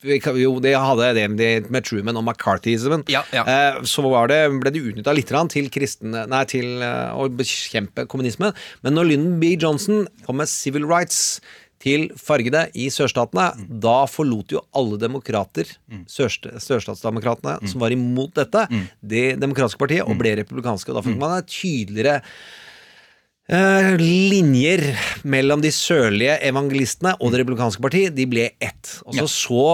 [SPEAKER 2] jo, de hadde det med- Truman og McCarthyismen.
[SPEAKER 1] Ja, ja.
[SPEAKER 2] Eh, så var det, ble det utnytta litt til, kristne, nei, til å bekjempe kommunisme. Men når Lyndon B. Johnson kom med civil rights til fargede i sørstatene,
[SPEAKER 1] Mm.
[SPEAKER 2] da forlot jo alle demokrater, sørste, sørstatsdemokratene,
[SPEAKER 1] Mm.
[SPEAKER 2] som var imot dette, det demokratiske partiet, og ble republikanske. Og da
[SPEAKER 1] Mm.
[SPEAKER 2] fikk man et tydeligere Uh, linjer mellom de sørlige evangelistene og det republikanske parti, de ble ett. Og så så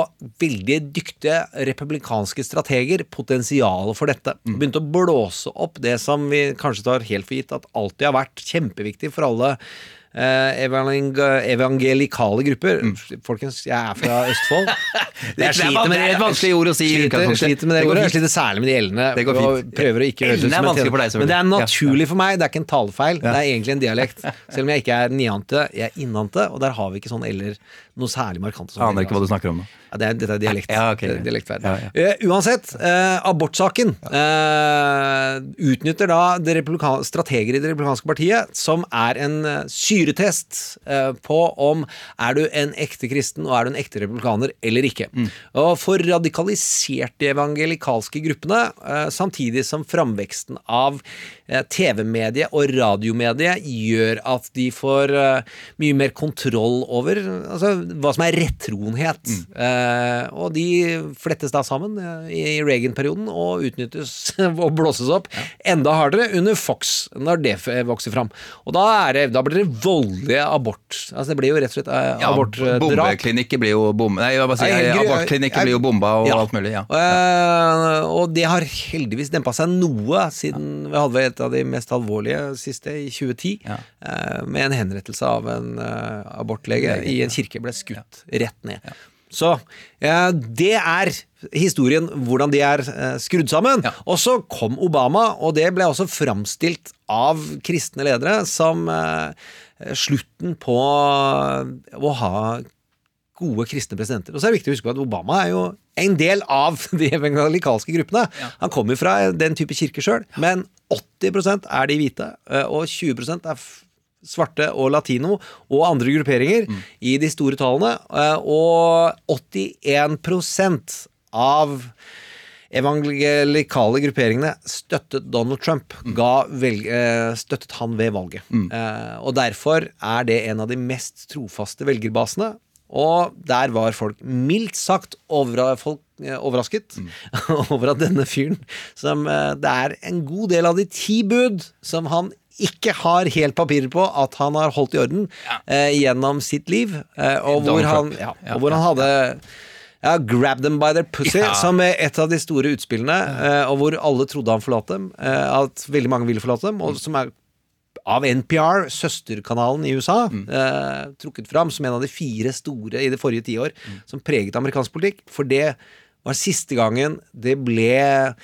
[SPEAKER 2] veldig dyktige republikanske strateger potensialet for dette. Mm. begynte å blåse opp det som vi kanskje tar helt for gitt at alltid har vært kjempeviktig for alle evangelikale grupper. Folkens, jeg er fra Østfold.
[SPEAKER 1] Det er van- det er et vanskelig ord å si
[SPEAKER 2] Sliter, sliter med det,
[SPEAKER 1] Det går
[SPEAKER 2] ordet. Jeg sliter særlig med de l-ene.
[SPEAKER 1] Det går
[SPEAKER 2] og prøver å ikke høres ut som en Men det er naturlig for meg. Det er ikke en talefeil. Det er egentlig en dialekt. Selv om jeg ikke er niante, jeg er innante, og der har vi ikke sånn eller noe særlig markante.
[SPEAKER 1] Aner ikke hva du snakker om nå.
[SPEAKER 2] Ja, det er, dette er dialekt.
[SPEAKER 1] Ja,
[SPEAKER 2] okay. Er dialektfeil.
[SPEAKER 1] Ja, ja.
[SPEAKER 2] Eh, uansett, eh, abortsaken eh, utnytter da strateger i det republikanske partiet, som er en syretest eh, på om er du en ekte kristen og er du en ekte republikaner eller ikke.
[SPEAKER 1] Mm.
[SPEAKER 2] Og for radikalisert de evangelikalske gruppene, samtidig som framveksten av TV-medie og radiomedie gjør at de får mye mer kontroll over altså, hva som er rettroenhet.
[SPEAKER 1] Mm.
[SPEAKER 2] Eh, og de flettes da sammen eh, i Reagan-perioden og utnyttes og blåses opp enda hardere under Fox, når det vokser fram. Og da, det, da blir det voldelige abort... Altså det blir jo rett og slett eh,
[SPEAKER 1] Ja,
[SPEAKER 2] abortdrap.
[SPEAKER 1] Bombeklinikker blir jo bom... Nei, hva bare si, abortklinikker blir jo bomba og
[SPEAKER 2] Ja.
[SPEAKER 1] alt mulig. Ja.
[SPEAKER 2] Eh, og det har heldigvis dempa seg noe siden vi hadde et av de mest alvorlige siste i 2010,
[SPEAKER 1] Ja.
[SPEAKER 2] eh, med en henrettelse av en eh, abortlege i en kirke ble skutt rett ned. Så eh, det er historien, hvordan de er eh, skrudd sammen.
[SPEAKER 1] Ja.
[SPEAKER 2] Og så kom Obama, og det ble også framstilt av kristne ledere som eh, slutten på å ha gode kristne presidenter. Og så er det viktig å huske på at Obama er jo en del av de evangelikalske gruppene. Han kommer fra den type kirke sjøl, men 80% er de hvite, og 20 er svarte og latino og andre grupperinger i de store tallene. eh, Og 81% av evangelikale grupperingene støttet Donald Trump, ga velg, eh, støttet han ved valget. Mm. og derfor er det en av de mest trofaste velgerbasene. Og der var folk mildt sagt overra, folk, eh, overrasket over at denne fyren som eh, Det er en god del av de ti bud som han ikke har helt papirer på at han har holdt i orden eh, gjennom sitt liv, eh, og, hvor han, ja, og hvor han hadde ja, Grab them by their pussy, som er et av de store utspillene, eh, og hvor alle trodde han forlot dem. eh, at veldig mange ville forlate dem, og som er av NPR, søsterkanalen i USA, eh, trukket fram som en av de fire store i det forrige tiår som preget amerikansk politikk. For det var siste gangen det ble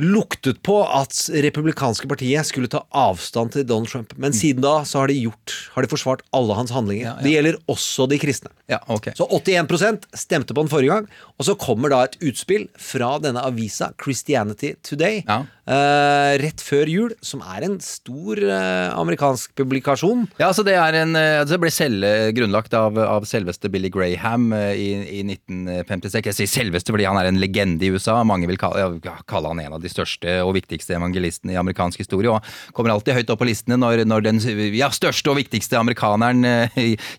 [SPEAKER 2] luktet på at republikanske partiet skulle ta avstand til Donald Trump. Men siden da så har de gjort Har de forsvart alle hans handlinger.
[SPEAKER 1] Ja, ja.
[SPEAKER 2] Det gjelder også de kristne.
[SPEAKER 1] Ja, okay.
[SPEAKER 2] Så 81% stemte på den forrige gang. Og så kommer da et utspill fra denne avisa, Christianity Today,
[SPEAKER 1] Ja.
[SPEAKER 2] eh, rett før jul, som er en stor uh, amerikansk publikasjon.
[SPEAKER 1] Ja, altså det er en uh, Det ble selv, grunnlagt av, av selveste Billy Graham i, i 1956. Jeg sier selveste fordi han er en legende i USA. Mange vil kalle, ja, kalle han en av de største og viktigste evangelistene i amerikansk historie. Og kommer alltid høyt opp på listene når, når den ja, største og viktigste amerikaneren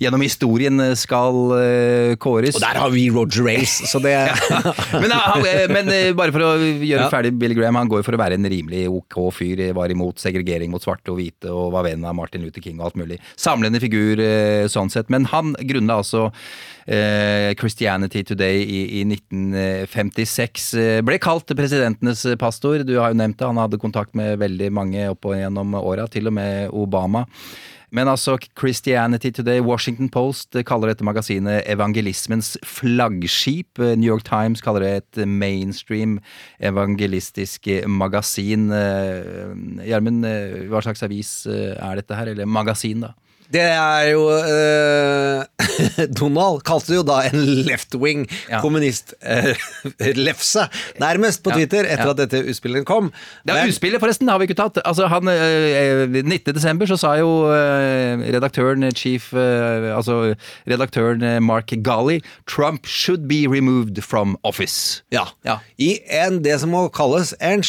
[SPEAKER 1] gjennom historien skal kåres.
[SPEAKER 2] Og der har vi Roger Race, så det
[SPEAKER 1] men, eh, men eh, bare for å gjøre
[SPEAKER 2] Ja.
[SPEAKER 1] ferdig Billy Graham, han går for å være en rimelig ok fyr. Var imot segregering mot svarte og hvite og var venn av Martin Luther King og alt mulig. Samlende figur eh, sånn sett. Men han grunna altså eh, Christianity Today i, i 1956. Eh, ble kalt presidentenes pastor. Du har jo nevnt det. Han hadde kontakt med veldig mange opp og gjennom åra, til og med Obama. Men altså, Christianity Today, Washington Post kaller dette magasinet evangelismens flaggskip. New York Times kaller det et mainstream evangelistisk magasin. Eh, Gjermund, eh, hva slags avis eh, er dette her? Eller magasin, da?
[SPEAKER 2] Det er jo eh, Donald kalte det jo da en left-wing
[SPEAKER 1] Ja.
[SPEAKER 2] kommunist-lefse, nærmest, på Twitter, etter at dette utspillet kom.
[SPEAKER 1] Det er utspillet, forresten, har vi ikke tatt. Altså, han, eh, 19. desember så sa jo eh, redaktøren, chief eh, Altså redaktøren eh, Mark Gali Trump should be removed from office.
[SPEAKER 2] Ja.
[SPEAKER 1] Ja.
[SPEAKER 2] I en, det som må kalles en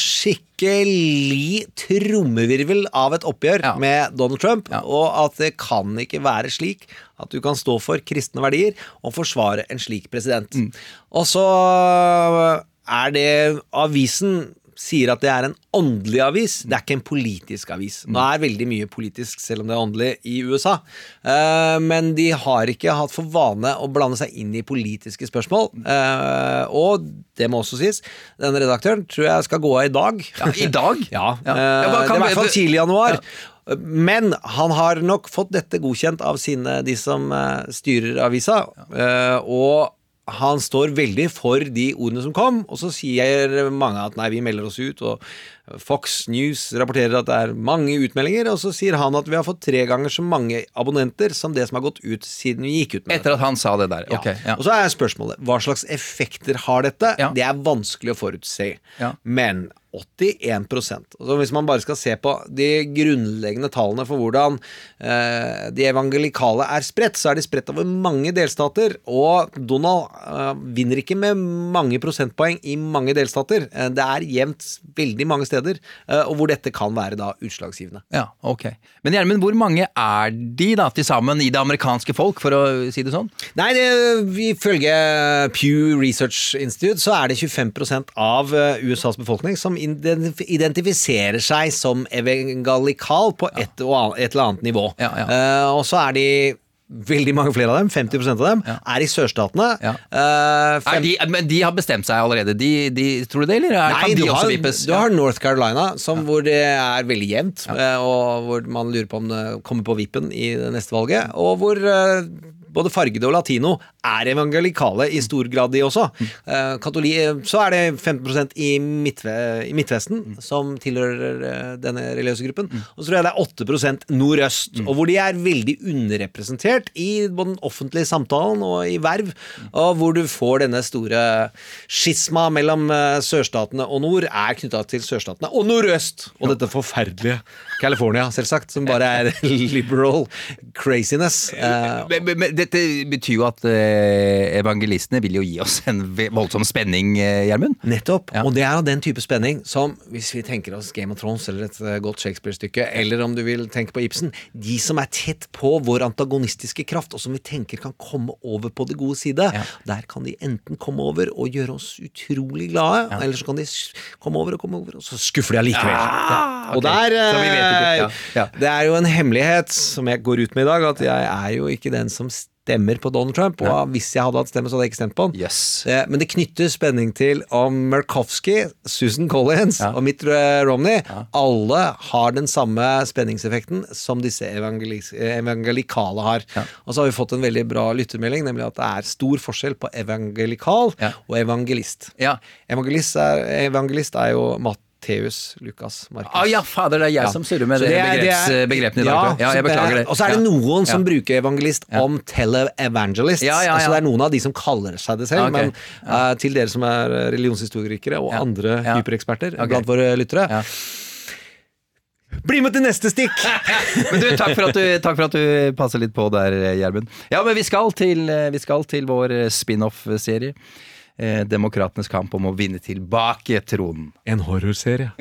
[SPEAKER 2] skikkelig trommevirvel av et oppgjør
[SPEAKER 1] Ja.
[SPEAKER 2] med Donald Trump,
[SPEAKER 1] Ja.
[SPEAKER 2] og at det kan ikke være slik at du kan stå for kristne verdier og forsvare en slik president.
[SPEAKER 1] Mm.
[SPEAKER 2] Og så er det avisen sier at det er en åndelig avis, det er ikke en politisk avis. Nå er veldig mye politisk, selv om det er åndelig, i USA. Eh, men de har ikke hatt for vane å blande seg inn i politiske spørsmål. Eh, og det må også sies, denne redaktøren tror jeg skal gå av i dag.
[SPEAKER 1] Ja, I dag?
[SPEAKER 2] Ja,
[SPEAKER 1] Ja.
[SPEAKER 2] eh, det er i hvert fall tidlig januar. Men han har nok fått dette godkjent av sine, de som styrer avisa. og han står veldig for de ordene som kom, og så sier mange at nei, vi melder oss ut. Og Fox News rapporterer at det er mange utmeldinger, og så sier han at vi har fått tre ganger så mange abonnenter som det som har gått ut siden vi gikk ut med det.
[SPEAKER 1] Etter at han sa det der.
[SPEAKER 2] Ja.
[SPEAKER 1] Ok, ja.
[SPEAKER 2] Og så er spørsmålet hva slags effekter har dette?
[SPEAKER 1] Ja.
[SPEAKER 2] Det er vanskelig å forutse.
[SPEAKER 1] Ja.
[SPEAKER 2] Men 81% altså Hvis man bare skal se på de grunnleggende tallene for hvordan eh, de evangelikale er spredt, så er de spredt over mange delstater. Og Donald eh, vinner ikke med mange prosentpoeng i mange delstater. Eh, det er jevnt veldig mange steder, og hvor dette kan være da utslagsgivende.
[SPEAKER 1] Ja, ok. Men Gjermund, hvor mange er de da til sammen i det amerikanske folk, for å si det sånn?
[SPEAKER 2] Nei, det, ifølge Pew Research Institute så er det 25 av USAs befolkning som identifiserer seg som evangelikal på et, annet, et eller annet nivå.
[SPEAKER 1] Ja, ja.
[SPEAKER 2] Eh, og så er de Veldig mange flere av dem, 50% av dem, er i sørstatene.
[SPEAKER 1] Ja.
[SPEAKER 2] Eh,
[SPEAKER 1] Er de, men de har bestemt seg allerede, de, de, tror du det, eller er,
[SPEAKER 2] Nei,
[SPEAKER 1] kan de også
[SPEAKER 2] har,
[SPEAKER 1] vippes?
[SPEAKER 2] du har North Carolina, som, hvor det er veldig jevnt, eh, og hvor man lurer på om det kommer på vippen i det neste valget, og hvor eh, både fargede og latino er evangelikale i stor grad, de også. Eh, katoli, så er det 15 i, midtve, i Midtvesten som tilhører eh, denne religiøse gruppen, og så tror jeg det er 8 nordøst, og hvor de er veldig underrepresentert i både den offentlige samtalen og i verv, og hvor du får denne store skisma mellom eh, sørstatene og nord, er knytta til sørstatene. Og nordøst, og dette forferdelige California, selvsagt, som bare er liberal craziness. Uh,
[SPEAKER 1] Men, men, men dette betyr jo at uh, evangelistene vil jo gi oss en voldsom spenning, eh, Gjermund.
[SPEAKER 2] Nettopp.
[SPEAKER 1] Ja.
[SPEAKER 2] Og det er av den type spenning som, hvis vi tenker oss Game of Thrones eller et godt Shakespeare-stykke, eller om du vil tenke på Ibsen, de som er tett på vår antagonistiske kraft, og som vi tenker kan komme over på det gode side,
[SPEAKER 1] Ja.
[SPEAKER 2] der kan de enten komme over og gjøre oss utrolig glade, eller så kan de komme over og komme over, og så skuffer de allikevel. Ja. Og
[SPEAKER 1] ok.
[SPEAKER 2] der
[SPEAKER 1] Så vi vet Ja. Ja.
[SPEAKER 2] Det er jo en hemmelighet som jeg går ut med i dag, at jeg er jo ikke den som stemmer på Donald Trump, og hvis jeg hadde hatt stemme, så hadde jeg ikke stemt på han.
[SPEAKER 1] Yes.
[SPEAKER 2] Eh, Men det knytter spenning til om Murkowski, Susan Collins
[SPEAKER 1] Ja.
[SPEAKER 2] og Mitt Romney Romney alle har den samme spenningseffekten som disse eh, evangelikale har. Og så har vi fått en veldig bra lyttermelding, nemlig at det er stor forskjell på evangelikal
[SPEAKER 1] Ja.
[SPEAKER 2] og evangelist.
[SPEAKER 1] Ja.
[SPEAKER 2] Evangelist er, evangelist er jo Matteus Lukas Markus.
[SPEAKER 1] Ah, ja, fader, det er jeg
[SPEAKER 2] Ja.
[SPEAKER 1] som surrer med
[SPEAKER 2] det,
[SPEAKER 1] det,
[SPEAKER 2] er-
[SPEAKER 1] begreps,
[SPEAKER 2] er-
[SPEAKER 1] begrepene i dag. jeg. Ja, jeg beklager det.
[SPEAKER 2] Og så er det
[SPEAKER 1] Ja.
[SPEAKER 2] noen som bruker evangelist om televangelist.
[SPEAKER 1] Ja, ja, ja.
[SPEAKER 2] Altså det er noen av de som kaller seg det selv,
[SPEAKER 1] Okay.
[SPEAKER 2] men uh, til dere som er religionshistorikere og
[SPEAKER 1] Ja.
[SPEAKER 2] andre
[SPEAKER 1] Ja.
[SPEAKER 2] hypereksperter
[SPEAKER 1] okay.
[SPEAKER 2] blant våre lyttere,
[SPEAKER 1] Ja.
[SPEAKER 2] bli med til neste stikk!
[SPEAKER 1] Men du, takk for, at du, takk for at du passer litt på der, Gjermund. Ja, men vi skal til, vi skal til vår spin-off-serie. Eh, Demokratenes kamp om å vinne tilbake tronen.
[SPEAKER 2] En horrorserie.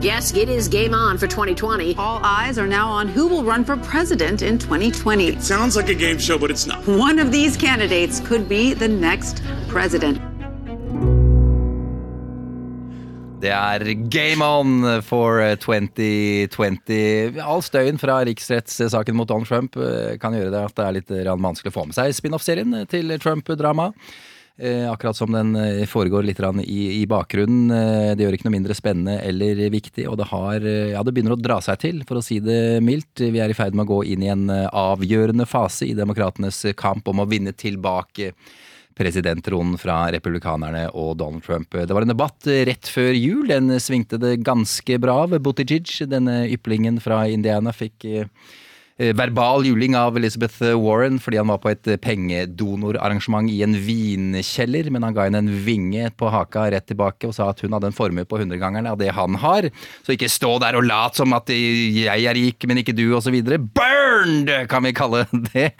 [SPEAKER 7] Yes, it is game on for 2020.
[SPEAKER 8] All eyes are now on who will run for president in 2020.
[SPEAKER 9] It Sounds like a game show, but it's not.
[SPEAKER 8] One of these candidates could be the next president.
[SPEAKER 1] Det er game on for 2020. All støyen fra riksrettssaken mot Donald Trump eh, kan gjøre det at det er litt grann vanskelig å få med seg spin-off-serien til Trump-drama. Eh, akkurat som den eh, foregår litt i, bakgrunnen. Eh, det gjør ikke noe mindre spennende eller viktig, og det har Ja, det begynner å dra seg til, for å si det mildt. Vi er i ferd med å gå inn i en avgjørende fase i demokratenes kamp om å vinne tilbake presidenttronen fra republikanerne og Donald Trump. Det var en debatt rett før jul. Den svingte det ganske bra av. Buttigieg, denne yplingen fra Indiana, fikk verbal juling av Elizabeth Warren fordi han var på et pengedonorarrangement i en vinkjeller, men han ga henne en vinge på haka rett tilbake og sa at hun hadde en formue på hundregangeren av det han har. Så ikke stå der og lat som at jeg er rik, men ikke du, osv. Burned, kan vi kalle det.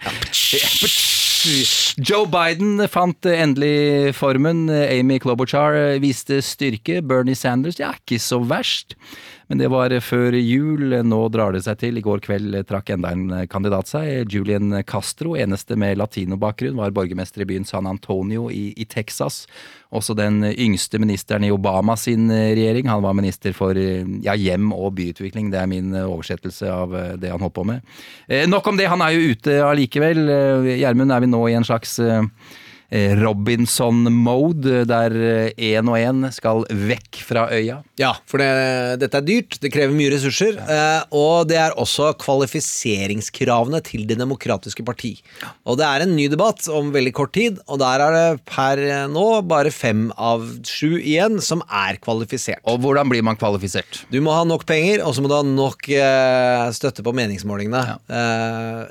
[SPEAKER 1] Joe Biden fant endelig formen. Amy Klobuchar viste styrke. Bernie Sanders ja, ikke så verst. Men det var før jul. Nå drar det seg til. I går kveld trakk enda en kandidat seg. Julian Castro, eneste med latinobakgrunn, var borgermester i byen San Antonio i, i Texas. Også den yngste ministeren i Obama sin regjering. Han var minister for ja, hjem og byutvikling. Det er min oversettelse av det han holdt på med. Eh, nok om det, han er jo ute allikevel. Eh, Gjermund, er vi nå i en slags eh, Robinson-mode, der én og én skal vekk fra øya?
[SPEAKER 2] Ja, for det, dette er dyrt, det krever mye ressurser, ja. og det er også kvalifiseringskravene til Det demokratiske parti. Og det er en ny debatt om veldig kort tid, og der er det per nå bare fem av sju igjen som er kvalifisert.
[SPEAKER 1] Og hvordan blir man kvalifisert?
[SPEAKER 2] Du må ha nok penger, og så må du ha nok eh, støtte på meningsmålingene. Ja.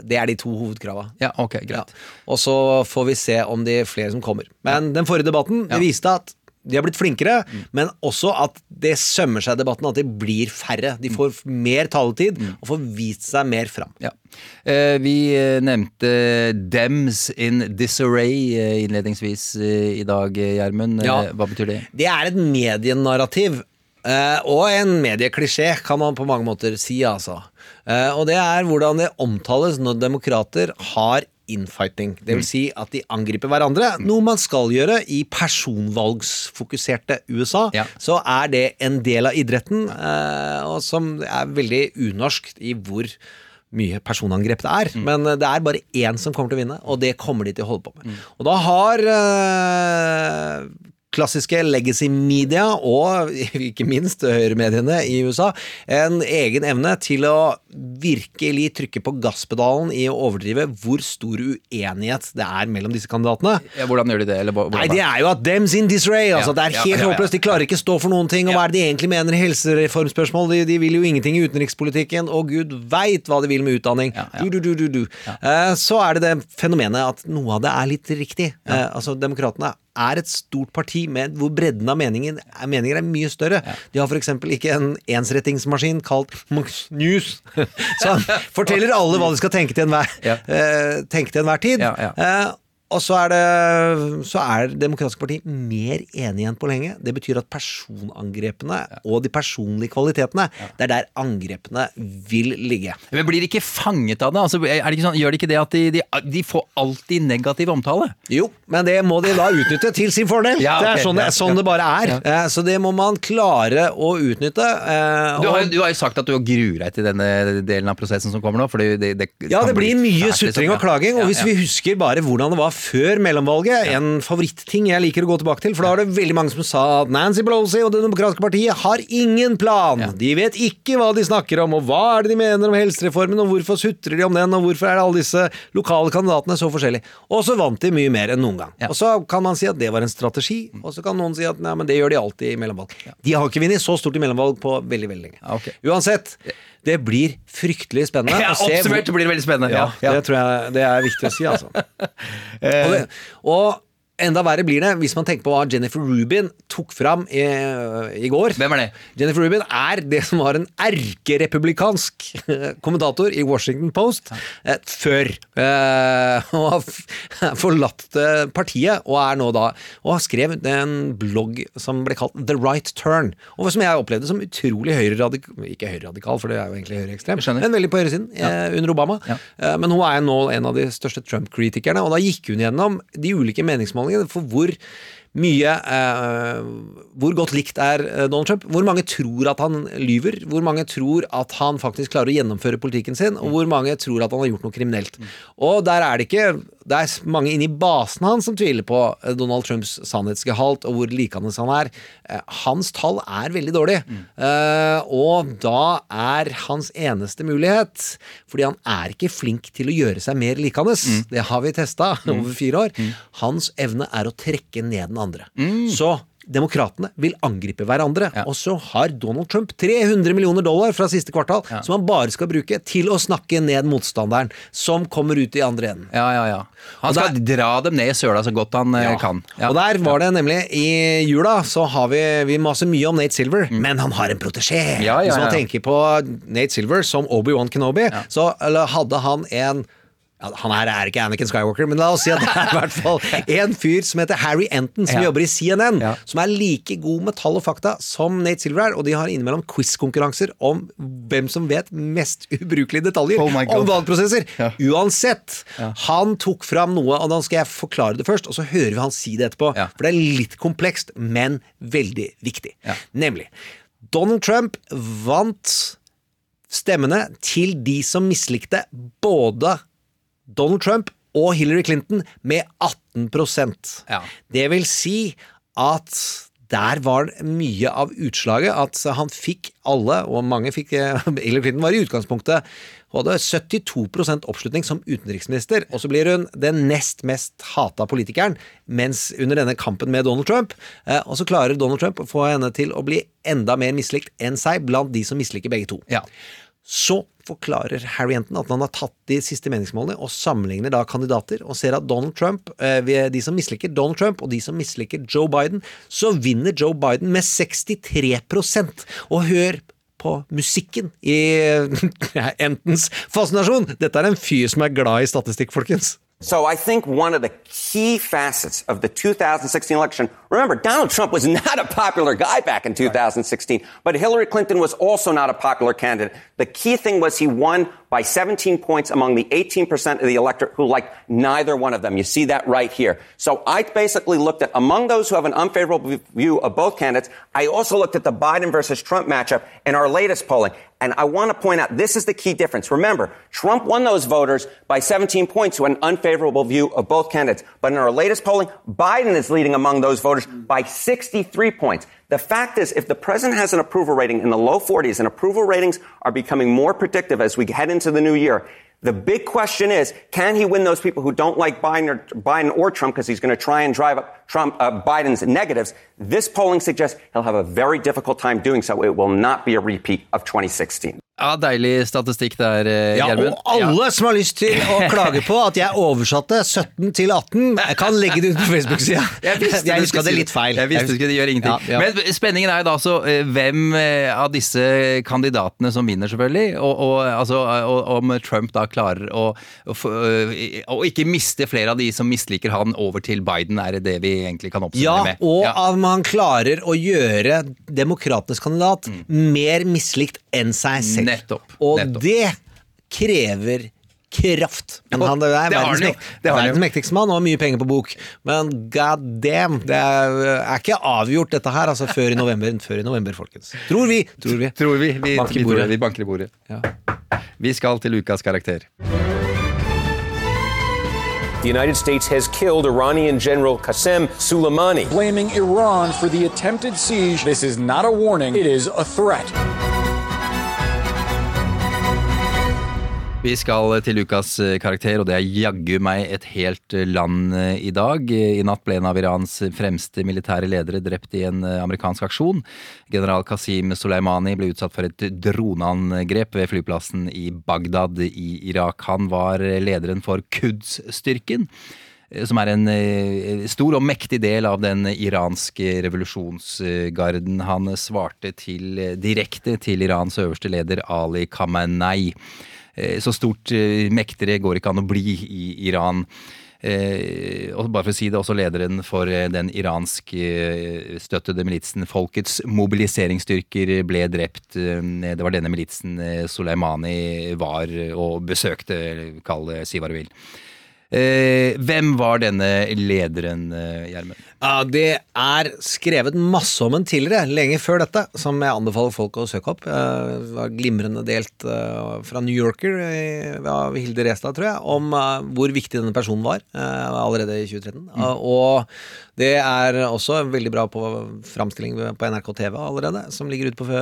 [SPEAKER 2] det er de to hovedkrava.
[SPEAKER 1] Ja, ok, greit.
[SPEAKER 2] Og så får vi se om det er flere som kommer. Men den forrige debatten det viste at de har blitt flinkere, men også at det sømmer seg i debatten at de blir færre. De får mer taletid og får vist seg mer fram.
[SPEAKER 1] Ja. Eh, vi eh, nevnte Dems in disarray eh, innledningsvis eh, i dag, Gjermund.
[SPEAKER 2] Ja.
[SPEAKER 1] Hva betyr det?
[SPEAKER 2] Det er et medienarrativ. eh, og en medieklisjé, kan man på mange måter si, altså. Eh, og det er hvordan det omtales når demokrater har infighting. Det vil si at de angriper hverandre, noe man skal gjøre i personvalgsfokuserte USA.
[SPEAKER 1] Ja.
[SPEAKER 2] Så er det en del av idretten, eh, og som er veldig unorsk i hvor mye personangrep det er. Men eh, det er bare én som kommer til å vinne, og det kommer de til å holde på med. Og da har eh, klassiske legacy media, og ikke minst høyremediene i USA, en egen evne til å virkelig trykke på gasspedalen i å overdrive hvor stor uenighet det er mellom disse kandidatene.
[SPEAKER 1] Ja, hvordan gjør de det? Eller,
[SPEAKER 2] Nei, det er jo at dems in disarray. Altså,
[SPEAKER 1] Ja,
[SPEAKER 2] det er helt
[SPEAKER 1] ja,
[SPEAKER 2] håpløst. De klarer ikke stå for noen ting. Og hva er det de egentlig mener i helsereformspørsmål? De, de vil jo ingenting i utenrikspolitikken, og gud veit hva de vil med utdanning. Du, du, du. Eh, så er det det fenomenet at noe av det er litt riktig. Eh, altså, Demokratene er et stort parti med, hvor bredden av meninger, meninger er mye større. De har f.eks. ikke en ensrettingsmaskin kalt Max News, som forteller alle hva de skal tenke til enhver,
[SPEAKER 1] Ja.
[SPEAKER 2] uh, tenke til enhver tid.
[SPEAKER 1] Ja, ja.
[SPEAKER 2] Eh, og så er det Så er Det demokratiske parti mer enig enn på lenge. Det betyr at personangrepene og de personlige kvalitetene, det er der angrepene vil ligge.
[SPEAKER 1] Men blir de ikke fanget av det? Altså, er det ikke sånn, gjør de ikke det at de, de, de får alltid negativ omtale?
[SPEAKER 2] Jo, men det må de da utnytte til sin fordel.
[SPEAKER 1] Ja,
[SPEAKER 2] Det er sånn det, sånn det bare er. Eh, Så det må man klare å utnytte. eh,
[SPEAKER 1] Du har,
[SPEAKER 2] og-
[SPEAKER 1] du har jo sagt at du gruer deg til denne delen av prosessen som kommer nå. Det, det, det
[SPEAKER 2] Ja, det blir mye
[SPEAKER 1] liksom.
[SPEAKER 2] sutring og klaging, og
[SPEAKER 1] Ja,
[SPEAKER 2] hvis vi husker bare hvordan det var før mellomvalget, en favoritting jeg liker å gå tilbake til, for da var det veldig mange som sa at Nancy Pelosi og Det demokratiske partiet har ingen plan. De vet ikke hva de snakker om, og hva er det de mener om helsereformen, og hvorfor sutrer de om den, og hvorfor er alle disse lokale kandidatene så forskjellige. Og så vant de mye mer enn noen gang. Og så kan man si at det var en strategi, og så kan noen si at nei, men det gjør de alltid i mellomvalg. De har ikke vunnet så stort i mellomvalg på veldig, veldig lenge.
[SPEAKER 1] Okay.
[SPEAKER 2] Uansett, det blir fryktelig spennende
[SPEAKER 1] Ja,
[SPEAKER 2] hvor-
[SPEAKER 1] oppsummert blir det veldig spennende.
[SPEAKER 2] ja,
[SPEAKER 1] Ja, ja.
[SPEAKER 2] det tror jeg det er viktig å si, altså. og, det, og enda verre blir det hvis man tenker på hva Jennifer Rubin tok fram i, i går.
[SPEAKER 1] Hvem er det?
[SPEAKER 2] Jennifer Rubin er det som var en erkerepublikansk kommentator i Washington Post eh, før. Eh, og har forlatt eh, partiet, og er nå da Og har skrevet en blogg som ble kalt The Right Turn. Og som jeg opplevde som utrolig høyreradikal Ikke høyreradikal, for det er jo egentlig høyreekstrem, men veldig på høyresiden eh, under Obama.
[SPEAKER 1] Ja.
[SPEAKER 2] Eh, men hun er nå en av de største Trump-kritikerne, og da gikk hun gjennom de ulike meningsmålingene for hvor mye eh, Hvor godt likt er eh, Donald Trump? Hvor mange tror at han lyver? Hvor mange tror at han faktisk klarer å gjennomføre politikken sin? Og hvor mange tror at han har gjort noe kriminelt? Og der er det ikke Det er mange inni basen hans som tviler på eh, Donald Trumps sannhetsgehalt og hvor likende han er. Eh, Hans tall er veldig dårlig. Eh, og da er hans eneste mulighet Fordi han er ikke flink til å gjøre seg mer likende. Det har vi testa over fire år. Hans evne er å trekke ned den andre. Så Demokratene vil angripe hverandre, og så har Donald Trump 300 millioner dollar fra siste kvartal som han bare skal bruke til å snakke ned motstanderen, som kommer ut i andre enden.
[SPEAKER 1] Ja, ja, ja. Han
[SPEAKER 2] Og
[SPEAKER 1] skal dra dem ned i søla så godt han eh,
[SPEAKER 2] Ja.
[SPEAKER 1] kan. Ja.
[SPEAKER 2] Og der var det nemlig I jula så har vi Vi maser mye om Nate Silver, men han har en protesjé.
[SPEAKER 1] Mm. Ja, ja,
[SPEAKER 2] Hvis man tenker på Nate Silver som Obi-Wan Kenobi, så eller, hadde han en ja, han her er ikke Anakin Skywalker, men la oss si at det er i hvert fall en fyr som heter Harry Enton, som
[SPEAKER 1] Ja.
[SPEAKER 2] jobber i CNN,
[SPEAKER 1] Ja.
[SPEAKER 2] som er like god med tall og fakta som Nate Silver er, og de har innimellom quiz-konkurranser om hvem som vet mest ubrukelige detaljer
[SPEAKER 1] Oh
[SPEAKER 2] om valgprosesser. Uansett, han tok fram noe, og da skal jeg forklare det først, og så hører vi han si det etterpå. For det er litt komplekst, men veldig viktig. Nemlig Donald Trump vant stemmene til de som mislikte både Donald Trump og Hillary Clinton med 18
[SPEAKER 1] Ja.
[SPEAKER 2] Det vil si at der var mye av utslaget at han fikk alle, og mange fikk eh, Hillary Clinton var i utgangspunktet hadde 72% oppslutning som utenriksminister, og så blir hun den nest mest hata politikeren mens under denne kampen med Donald Trump. Eh, Og så klarer Donald Trump å få henne til å bli enda mer mislikt enn seg blant de som misliker begge to.
[SPEAKER 1] Ja.
[SPEAKER 2] Så forklarer Harry Enton at han har tatt de siste meningsmålene og sammenligner da kandidater, og ser at Donald Trump, eh, de som misliker Donald Trump og de som misliker Joe Biden, så vinner Joe Biden med 63% Og hør på musikken i Entons fascinasjon. Dette er en fyr som er glad i statistikk, folkens.
[SPEAKER 9] So I think one of the key facets of the 2016 election, remember, Donald Trump was not a popular guy back in 2016, but Hillary Clinton was also not a popular candidate. The key thing was he won by 17 points among the 18% of the electorate who liked neither one of them. You see that right here. So I basically looked at among those who have an unfavorable view of both candidates, I also looked at the Biden versus Trump matchup in our latest polling. And I want to point out this is the key difference. Remember, Trump won those voters by 17 points who had an unfavorable view of both candidates. But in our latest polling, Biden is leading among those voters by 63 points. The fact is, if the president has an approval rating in the low 40s, and approval ratings are becoming more predictive as we head into the new year, the big question is, can he win those people who don't like Biden or, Biden or Trump because he's going to try and drive up Trump, uh, Biden's negatives? This polling suggests he'll have a very difficult time doing so. It will not be a repeat of 2016.
[SPEAKER 1] ja, deilig statistikk der, eh,
[SPEAKER 2] Ja,
[SPEAKER 1] Gjermund.
[SPEAKER 2] og alle som har lyst til å klage på at jeg oversatte 17 til 18, kan legge det ut på Facebook-sida.
[SPEAKER 1] Jeg, visste
[SPEAKER 2] Jeg huska det litt feil.
[SPEAKER 1] Jeg visste ikke, det gjør ingenting.
[SPEAKER 2] Ja, ja.
[SPEAKER 1] Men spenningen er jo da altså hvem eh, av disse kandidatene som vinner, selvfølgelig. Og, og, altså, og om Trump da klarer å, å, ikke miste flere av de som misliker han, over til Biden, er det det vi egentlig kan
[SPEAKER 2] Ja,
[SPEAKER 1] oppsummere med.
[SPEAKER 2] og
[SPEAKER 1] Ja.
[SPEAKER 2] og om han klarer å gjøre demokratenes kandidat mer mislikt enn seg selv.
[SPEAKER 1] Nettopp,
[SPEAKER 2] Og
[SPEAKER 1] nettopp.
[SPEAKER 2] det krever kraft. Men han det er
[SPEAKER 1] Det har
[SPEAKER 2] verdens,
[SPEAKER 1] han jo. Det
[SPEAKER 2] verdens mektigste mann og har mye penger på bok. Men god damn, det er, er ikke avgjort dette her altså før i november. Før i november, folkens. Tror vi. Tror vi.
[SPEAKER 1] Tror vi. Vi,
[SPEAKER 2] banker,
[SPEAKER 1] vi, tror
[SPEAKER 2] bordet.
[SPEAKER 1] vi banker i bordet.
[SPEAKER 2] Ja.
[SPEAKER 1] Vi skal til ukas karakter.
[SPEAKER 10] the United States has killed Iranian General Qasem Soleimani.
[SPEAKER 11] Blaming Iran for the attempted siege. This is not a warning, it is a threat.
[SPEAKER 1] Vi skal til ukas eh, karakter, og det er jaggu meg et helt eh, land eh, i dag. I natt ble en av Irans fremste militære ledere drept i en amerikansk aksjon. General Qasim Soleimani ble utsatt for et droneangrep ved flyplassen i Bagdad i Irak. Han var lederen for Quds-styrken. Som er en stor og mektig del av den iranske revolusjonsgarden. Han svarte til, direkte til Irans øverste leder Ali Khamenei. Eh, Så stort eh, mektigere går ikke an å bli i Iran. Eh, og bare for å si det, også lederen for eh, den iranskstøttede militsen Folkets mobiliseringsstyrker ble drept. Det var denne militsen Soleimani var og besøkte, kall det si hva du vil. Eh, hvem var denne lederen, Gjermund?
[SPEAKER 2] Ja, Det er skrevet masse om en tidligere, lenge før dette, som jeg anbefaler folk å søke opp. Eh, Det var glimrende delt eh, fra New Yorker eh, av Hilde Restad, tror jeg, om hvor viktig denne personen var allerede i 2013. Mm. Og det er også veldig bra på framstilling på NRK TV allerede, som ligger ute på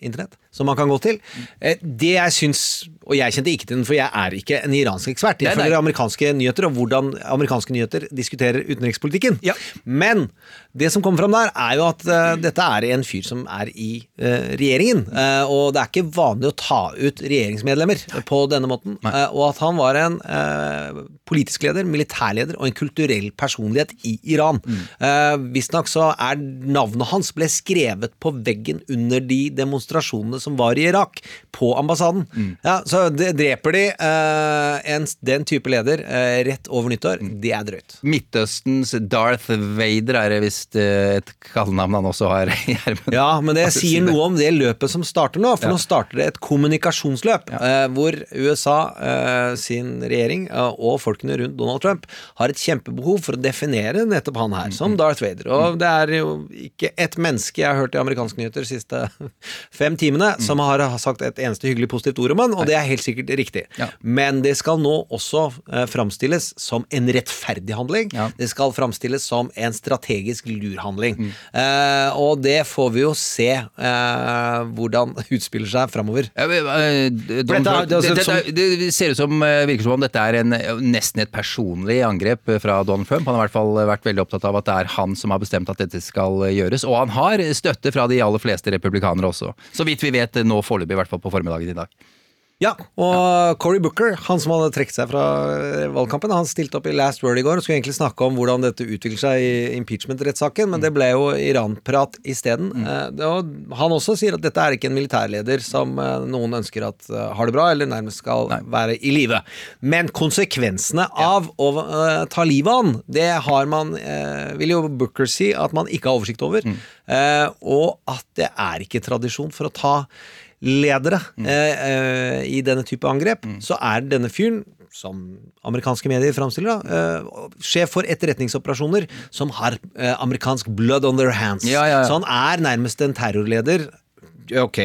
[SPEAKER 2] internett, som man kan gå til. Eh, Det jeg syns, og jeg kjente ikke til den, for jeg er ikke en iransk ekspert. Jeg følger amerikanske nyheter og hvordan amerikanske nyheter diskuterer utenrikspolitikken. Men det som kommer fram der, er jo at uh, dette er en fyr som er i uh, regjeringen. Uh, og det er ikke vanlig å ta ut regjeringsmedlemmer på denne måten. og at han var en politisk leder, militærleder og en kulturell personlighet i Iran. Eh, Visstnok så er navnet hans ble skrevet på veggen under de demonstrasjonene som var i Irak, på ambassaden. Ja, så det dreper de en, den type leder rett over nyttår. Det er drøyt.
[SPEAKER 1] Midtøstens Darth Vader er det visst eh, et kallenavn han også har. Gjermund.
[SPEAKER 2] Ja, men det sier noe om det løpet som starter nå. For
[SPEAKER 1] Ja.
[SPEAKER 2] nå starter det et kommunikasjonsløp eh, hvor USA eh, sin regjering eh, og folkene rundt Donald Trump har et kjempebehov for å definere nettopp han her som Darth Vader. Og det er jo ikke ett menneske jeg har hørt i amerikanske nyheter de siste fem timene som har sagt et eneste hyggelig positivt ord om han, og det er helt sikkert riktig. Men det skal nå også eh, framstilles som en rettferdig handling. Det skal framstilles som en strategisk lurhandling. Eh, og det får vi jo se eh, hvordan utspiller seg framover.
[SPEAKER 1] Ja,
[SPEAKER 2] det
[SPEAKER 1] det, ser ut som, eh, virker som om dette er en, nesten et personlig angrep fra Donald Trump. Han har i hvert fall vært veldig opptatt av at det er han som har bestemt at dette skal gjøres. Og han har støtte fra de aller fleste republikanere også. Så vidt vi vet nå foreløpig, i hvert fall på formiddagen i dag.
[SPEAKER 2] Ja, og Cory Booker, han som hadde trukket seg fra valgkampen, han stilte opp i Last Word i går og skulle egentlig snakke om hvordan dette utvikler seg i impeachment-rettssaken, men det ble jo Iran-prat isteden. Eh, og Han også sier at dette er ikke en militærleder som eh, noen ønsker at eh, har det bra, eller nærmest skal være i live. Men konsekvensene av å ta livet av han, det har man, vil jo Booker si, at man ikke har oversikt over. Eh, og at det er ikke tradisjon for å ta ledere eh, eh, i denne type angrep, så er denne fyren som amerikanske medier framstiller, da, eh, sjef for etterretningsoperasjoner som har eh, amerikansk blood on their hands.
[SPEAKER 1] Ja, ja, ja.
[SPEAKER 2] Så han er nærmest en terrorleder. Ok,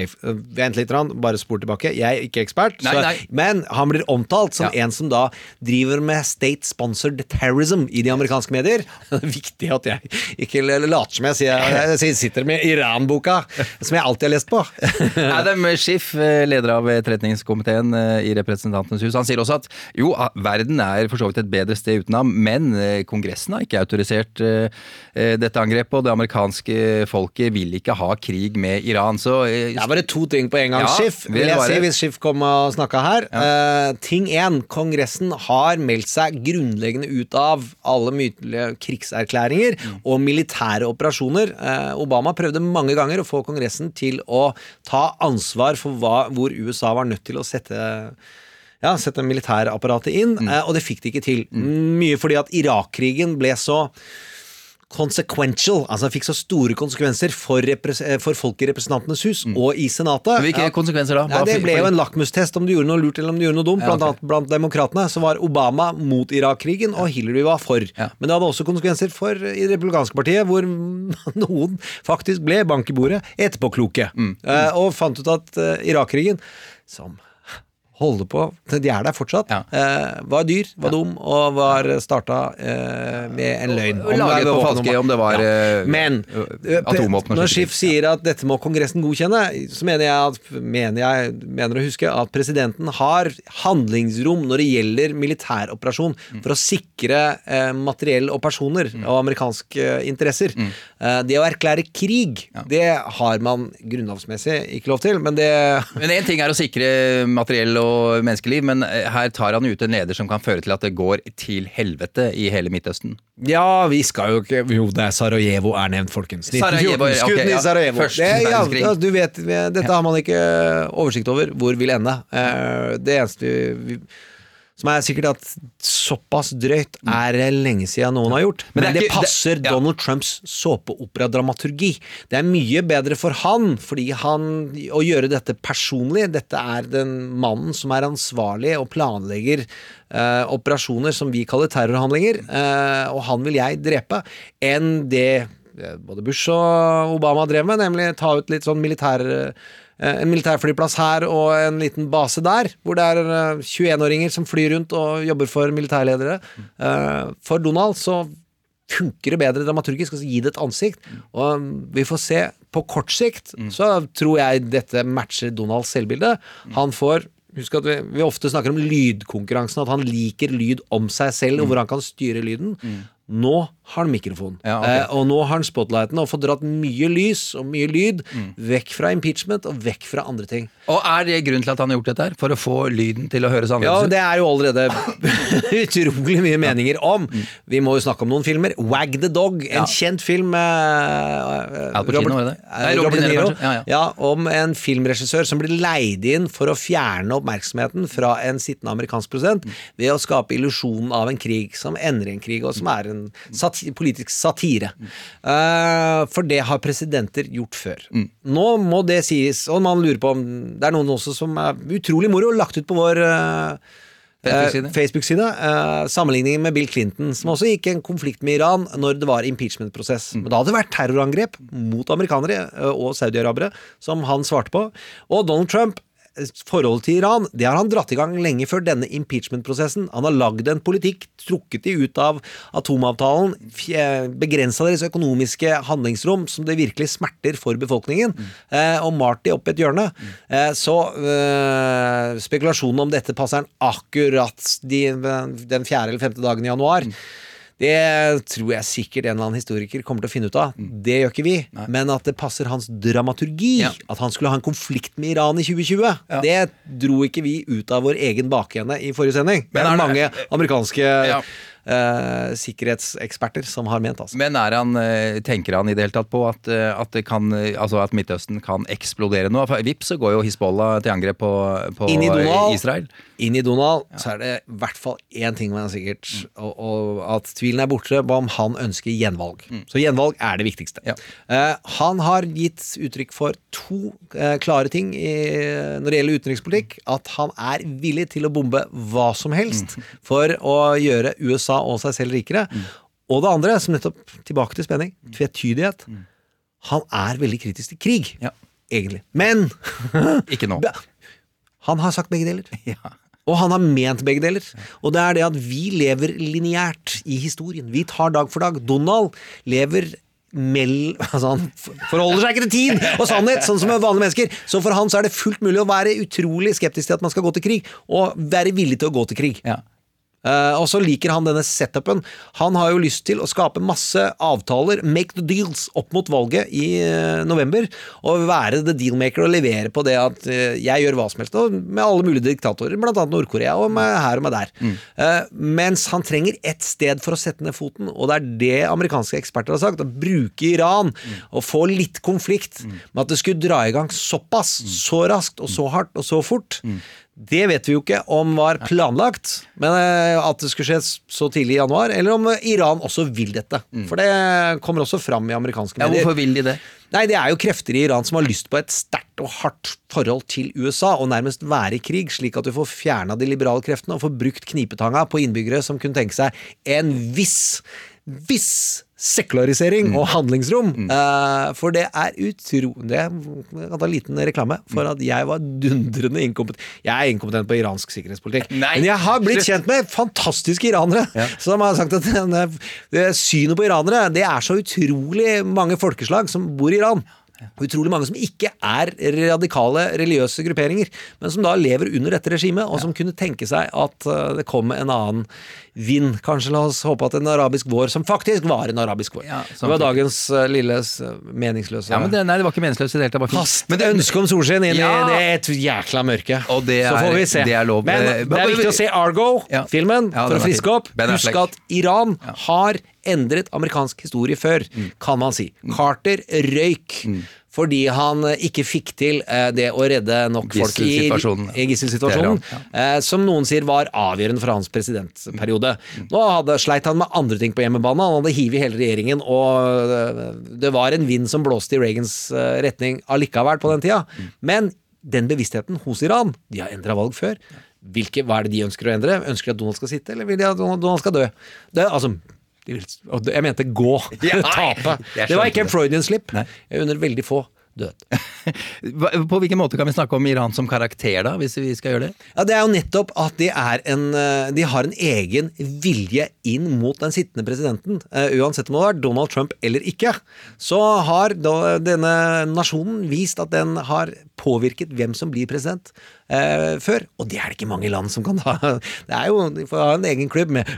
[SPEAKER 2] vent litt, grann, bare spor tilbake. Jeg er ikke ekspert,
[SPEAKER 1] Nei,
[SPEAKER 2] så,
[SPEAKER 1] nei.
[SPEAKER 2] men han blir omtalt som en som da driver med state-sponsored terrorism i de amerikanske medier. Det er viktig at jeg ikke later som jeg sier jeg sitter med Iran-boka, som jeg alltid har lest på.
[SPEAKER 1] Adam Schiff, eh, leder av etterretningskomiteen eh, i Representantenes hus, han sier også at jo, verden er for så vidt et bedre sted uten ham, men eh, Kongressen har ikke autorisert eh, eh, dette angrepet, og det amerikanske folket vil ikke ha krig med Iran. Så eh,
[SPEAKER 2] Det er bare to ting på en gang,
[SPEAKER 1] Ja,
[SPEAKER 2] Schiff.
[SPEAKER 1] vil
[SPEAKER 2] jeg si hvis Schiff kom og snakka her. Eh, ting én. Kongressen har meldt seg grunnleggende ut av alle mytelige krigserklæringer og militære operasjoner. Uh, Obama prøvde mange ganger å få Kongressen til å ta ansvar for hva, hvor USA var nødt til å sette ja, sette militærapparatet inn, eh, og det fikk de ikke til. Mye fordi at Irak-krigen ble så consequential, altså fikk så store konsekvenser for, eh, for folk i Representantenes hus og i Senatet.
[SPEAKER 1] Hvilke konsekvenser da?
[SPEAKER 2] Ja, det ble jo en lakmustest om du gjorde noe lurt eller om du gjorde noe dumt.
[SPEAKER 1] Ja,
[SPEAKER 2] Blant
[SPEAKER 1] ok.
[SPEAKER 2] annet blant demokratene så var Obama mot Irak-krigen, og Hillary var for. Men det hadde også konsekvenser for i det republikanske partiet, hvor noen faktisk ble bank i bordet etterpåkloke,
[SPEAKER 1] Mm.
[SPEAKER 2] mm. og fant ut at eh, Irak-krigen, som holder på De er der fortsatt. Eh, var dyr, var dum og var starta eh, med en løgn.
[SPEAKER 1] Og laget på falske om det var, eh,
[SPEAKER 2] Men
[SPEAKER 1] eh, og
[SPEAKER 2] når. Schiff sier at dette må Kongressen godkjenne, så mener jeg, at, mener jeg mener å huske at presidenten har handlingsrom når det gjelder militæroperasjon
[SPEAKER 1] Mm.
[SPEAKER 2] for å sikre eh, materiell og personer og amerikanske interesser.
[SPEAKER 1] Mm.
[SPEAKER 2] Eh, det å erklære krig, det har man grunnlovsmessig ikke lov til, men det
[SPEAKER 1] Men én ting er å sikre materiell og menneskeliv, men eh, her tar han ut en leder som kan føre til at det går til helvete i hele Midtøsten.
[SPEAKER 2] Ja, vi skal jo ikke Jo, det er Sarajevo er nevnt, folkens.
[SPEAKER 1] Sarajevo,
[SPEAKER 2] 1914.
[SPEAKER 1] ja, ok,
[SPEAKER 2] Skuddene i Sarajevo.
[SPEAKER 1] Første
[SPEAKER 2] Det, ja,
[SPEAKER 1] verdenskrig.
[SPEAKER 2] du vet, dette har man ikke oversikt over hvor vil ende. Eh, Det eneste vi som er sikkert at såpass drøyt er det lenge siden noen har gjort.
[SPEAKER 1] Men
[SPEAKER 2] Men,
[SPEAKER 1] det ikke-
[SPEAKER 2] passer
[SPEAKER 1] det- ja.
[SPEAKER 2] Donald Trumps såpeoperadramaturgi. Det er mye bedre for han, fordi han å gjøre dette personlig Dette er den mannen som er ansvarlig og planlegger eh, operasjoner som vi kaller terrorhandlinger, eh, og han vil jeg drepe, enn det eh, både Bush og Obama drev med, nemlig ta ut litt sånn militær eh, en militærflyplass her og en liten base der, hvor det er eh, 21-åringer som flyr rundt og jobber for militærledere. Eh, For Donald så funker det bedre dramaturgisk, altså gi det et ansikt. Og um, vi får se. På kort sikt så tror jeg dette matcher Donalds selvbilde. Han får Husk at vi, vi ofte snakker om lydkonkurransen, at han liker lyd om seg selv, og hvor han kan styre lyden. Nå har han mikrofon,
[SPEAKER 1] Ja, okay.
[SPEAKER 2] eh, og nå har han spotlighten og får dratt mye lys og mye lyd vekk fra impeachment og vekk fra andre ting.
[SPEAKER 1] Og er det grunnen til at han har gjort dette? her? For å få lyden til å høres
[SPEAKER 2] Ja,
[SPEAKER 1] annerledes ut?
[SPEAKER 2] det er jo allerede utrolig mye meninger om. Vi må jo snakke om noen filmer. Wag the Dog, en
[SPEAKER 1] Ja.
[SPEAKER 2] kjent film med
[SPEAKER 1] Al Pacino, Robert,
[SPEAKER 2] eh,
[SPEAKER 1] Nei, Robert De Niro. Ja, ja.
[SPEAKER 2] Ja, om en filmregissør som blir leid inn for å fjerne oppmerksomheten fra en sittende amerikansk president ved å skape illusjonen av en krig som ender i en krig, og som er en sati politisk satire. Uh, for det har presidenter gjort før. Nå må det sies, og man lurer på om det er noen også som er utrolig moro, lagt ut på vår uh,
[SPEAKER 1] Facebook-side.
[SPEAKER 2] Facebook-side. eh, sammenligningen med Bill Clinton, som også gikk i en konflikt med Iran når det var impeachment-prosess. Men da hadde det vært terrorangrep mot amerikanere og saudiarabere, som han svarte på. Og Donald Trump Forholdet til Iran det har han dratt i gang lenge før denne impeachment-prosessen. Han har lagd en politikk, trukket de ut av atomavtalen, begrensa deres økonomiske handlingsrom, som det virkelig smerter for befolkningen, eh, og malt de opp et hjørne. Eh, så eh, spekulasjonen om dette passer han akkurat de, den fjerde eller femte dagen i januar. Det tror jeg sikkert en eller annen historiker kommer til å finne ut av. Det gjør ikke vi. Men at det passer hans dramaturgi, at han skulle ha en konflikt med Iran i 2020, det dro ikke vi ut av vår egen bakende i forrige sending.
[SPEAKER 1] Men
[SPEAKER 2] det
[SPEAKER 1] er
[SPEAKER 2] mange amerikanske eh, sikkerhetseksperter som har ment, altså.
[SPEAKER 1] Men han, eh, tenker han i det hele tatt på at, eh, at, det kan, eh, altså at Midtøsten kan eksplodere nå? For Vips så går jo Hizbollah til angrep på, på
[SPEAKER 2] Inn i Donald,
[SPEAKER 1] Israel.
[SPEAKER 2] Inn i Donald så er det i hvert fall én ting man er sikkert, og, og at tvilen er borte på om han ønsker gjenvalg. Så gjenvalg er det viktigste. Eh, han har gitt uttrykk for to eh, klare ting i, når det gjelder utenrikspolitikk. At han er villig til å bombe hva som helst for å gjøre USA og seg selv rikere. Og det andre, som nettopp tilbake til spenning, tvetydighet. Han er veldig kritisk til krig, ja. egentlig. Men
[SPEAKER 1] Ikke nå.
[SPEAKER 2] han har sagt begge deler. Ja. Og han har ment begge deler. Og det er det at vi lever lineært i historien. Vi tar dag for dag. Donald lever mell... Altså han forholder seg ikke til tid og sannhet, sånn som vanlige mennesker. Så for han så er det fullt mulig å være utrolig skeptisk til at man skal gå til krig, og være villig til å gå til krig. Eh, og så liker han denne setupen. Han har jo lyst til å skape masse avtaler, make the deals, opp mot valget i uh, november. Og være the dealmaker og levere på det at uh, jeg gjør hva som helst. Med alle mulige diktatorer, annet Nord-Korea, og med her og med der. Eh, mens han trenger ett sted for å sette ned foten, og det er det amerikanske eksperter har sagt. Å bruke Iran og få litt konflikt, men at det skulle dra i gang såpass, så raskt og så hardt og så fort. Det vet vi jo ikke om var planlagt, men eh, at det skulle skje så tidlig i januar, eller om eh, Iran også vil dette. For det kommer også fram i amerikanske medier.
[SPEAKER 1] Ja, hvorfor vil de det?
[SPEAKER 2] Nei, det er jo krefter i Iran som har lyst på et sterkt og hardt forhold til USA, og nærmest være i krig, slik at du får fjerna de liberale kreftene og får brukt knipetanga på innbyggere som kunne tenke seg en viss viss sekularisering og handlingsrom. Eh, for det er utro... Det er jeg kan ta en liten reklame for at jeg var dundrende inkompetent. Jeg er inkompetent på iransk sikkerhetspolitikk.
[SPEAKER 1] Nei,
[SPEAKER 2] Men jeg har blitt
[SPEAKER 1] slutt.
[SPEAKER 2] kjent med fantastiske iranere som har sagt at det synet på iranere Det er så utrolig mange folkeslag som bor i Iran. Utrolig mange som ikke er radikale religiøse grupperinger, men som da lever under dette regimet, og som kunne tenke seg at eh, det kom en annen vind. Kanskje la oss håpe at en arabisk vår, som faktisk var en arabisk vår.
[SPEAKER 1] Ja,
[SPEAKER 2] det var dagens eh, lille meningsløse
[SPEAKER 1] Ja, men det, nei, det var ikke meningsløst i det hele tatt.
[SPEAKER 2] Kast
[SPEAKER 1] Men det-
[SPEAKER 2] ønske om solskinn inn
[SPEAKER 1] Ja.
[SPEAKER 2] i det et jækla mørke. Så
[SPEAKER 1] er-
[SPEAKER 2] får vi se.
[SPEAKER 1] det er lov.
[SPEAKER 2] Men
[SPEAKER 1] Eh,
[SPEAKER 2] det er viktig å se Argo-filmen
[SPEAKER 1] Ja,
[SPEAKER 2] for å friske opp. Husk at Iran har endret amerikansk historie før,
[SPEAKER 1] Mm.
[SPEAKER 2] kan man si. Carter røyk. Fordi han eh, ikke fikk til eh, det å redde nok folk i,
[SPEAKER 1] Gisselsituasjonen.
[SPEAKER 2] i gisselsituasjonen, eh, som noen sier var avgjørende for hans presidentperiode. Nå hadde, sleit han med andre ting på hjemmebane, han hadde hivet hele regjeringen, og det var en vind som blåste i Reagans retning allikevel på den tida. Men den bevisstheten hos Iran, de har endra valg før. Hvilke, hva er det de ønsker å endre? Ønsker de at Donald skal sitte, eller vil de at Donald skal dø? Det, altså, jeg mente gå.
[SPEAKER 1] Ja,
[SPEAKER 2] Tape. Det var ikke en. Freudian slip. Jeg unner veldig få død.
[SPEAKER 1] På hvilken måte kan vi snakke om Iran som karakter, da, hvis vi skal gjøre det?
[SPEAKER 2] Ja, Det er jo nettopp at de, er en, eh, de har en egen vilje inn mot den sittende presidenten. Eh, uansett om det har vært Donald Trump eller ikke, så har denne nasjonen vist at den har påvirket hvem som blir president eh, før. Og det er det ikke mange land som kan ha. Det er jo, De får ha en egen klubb med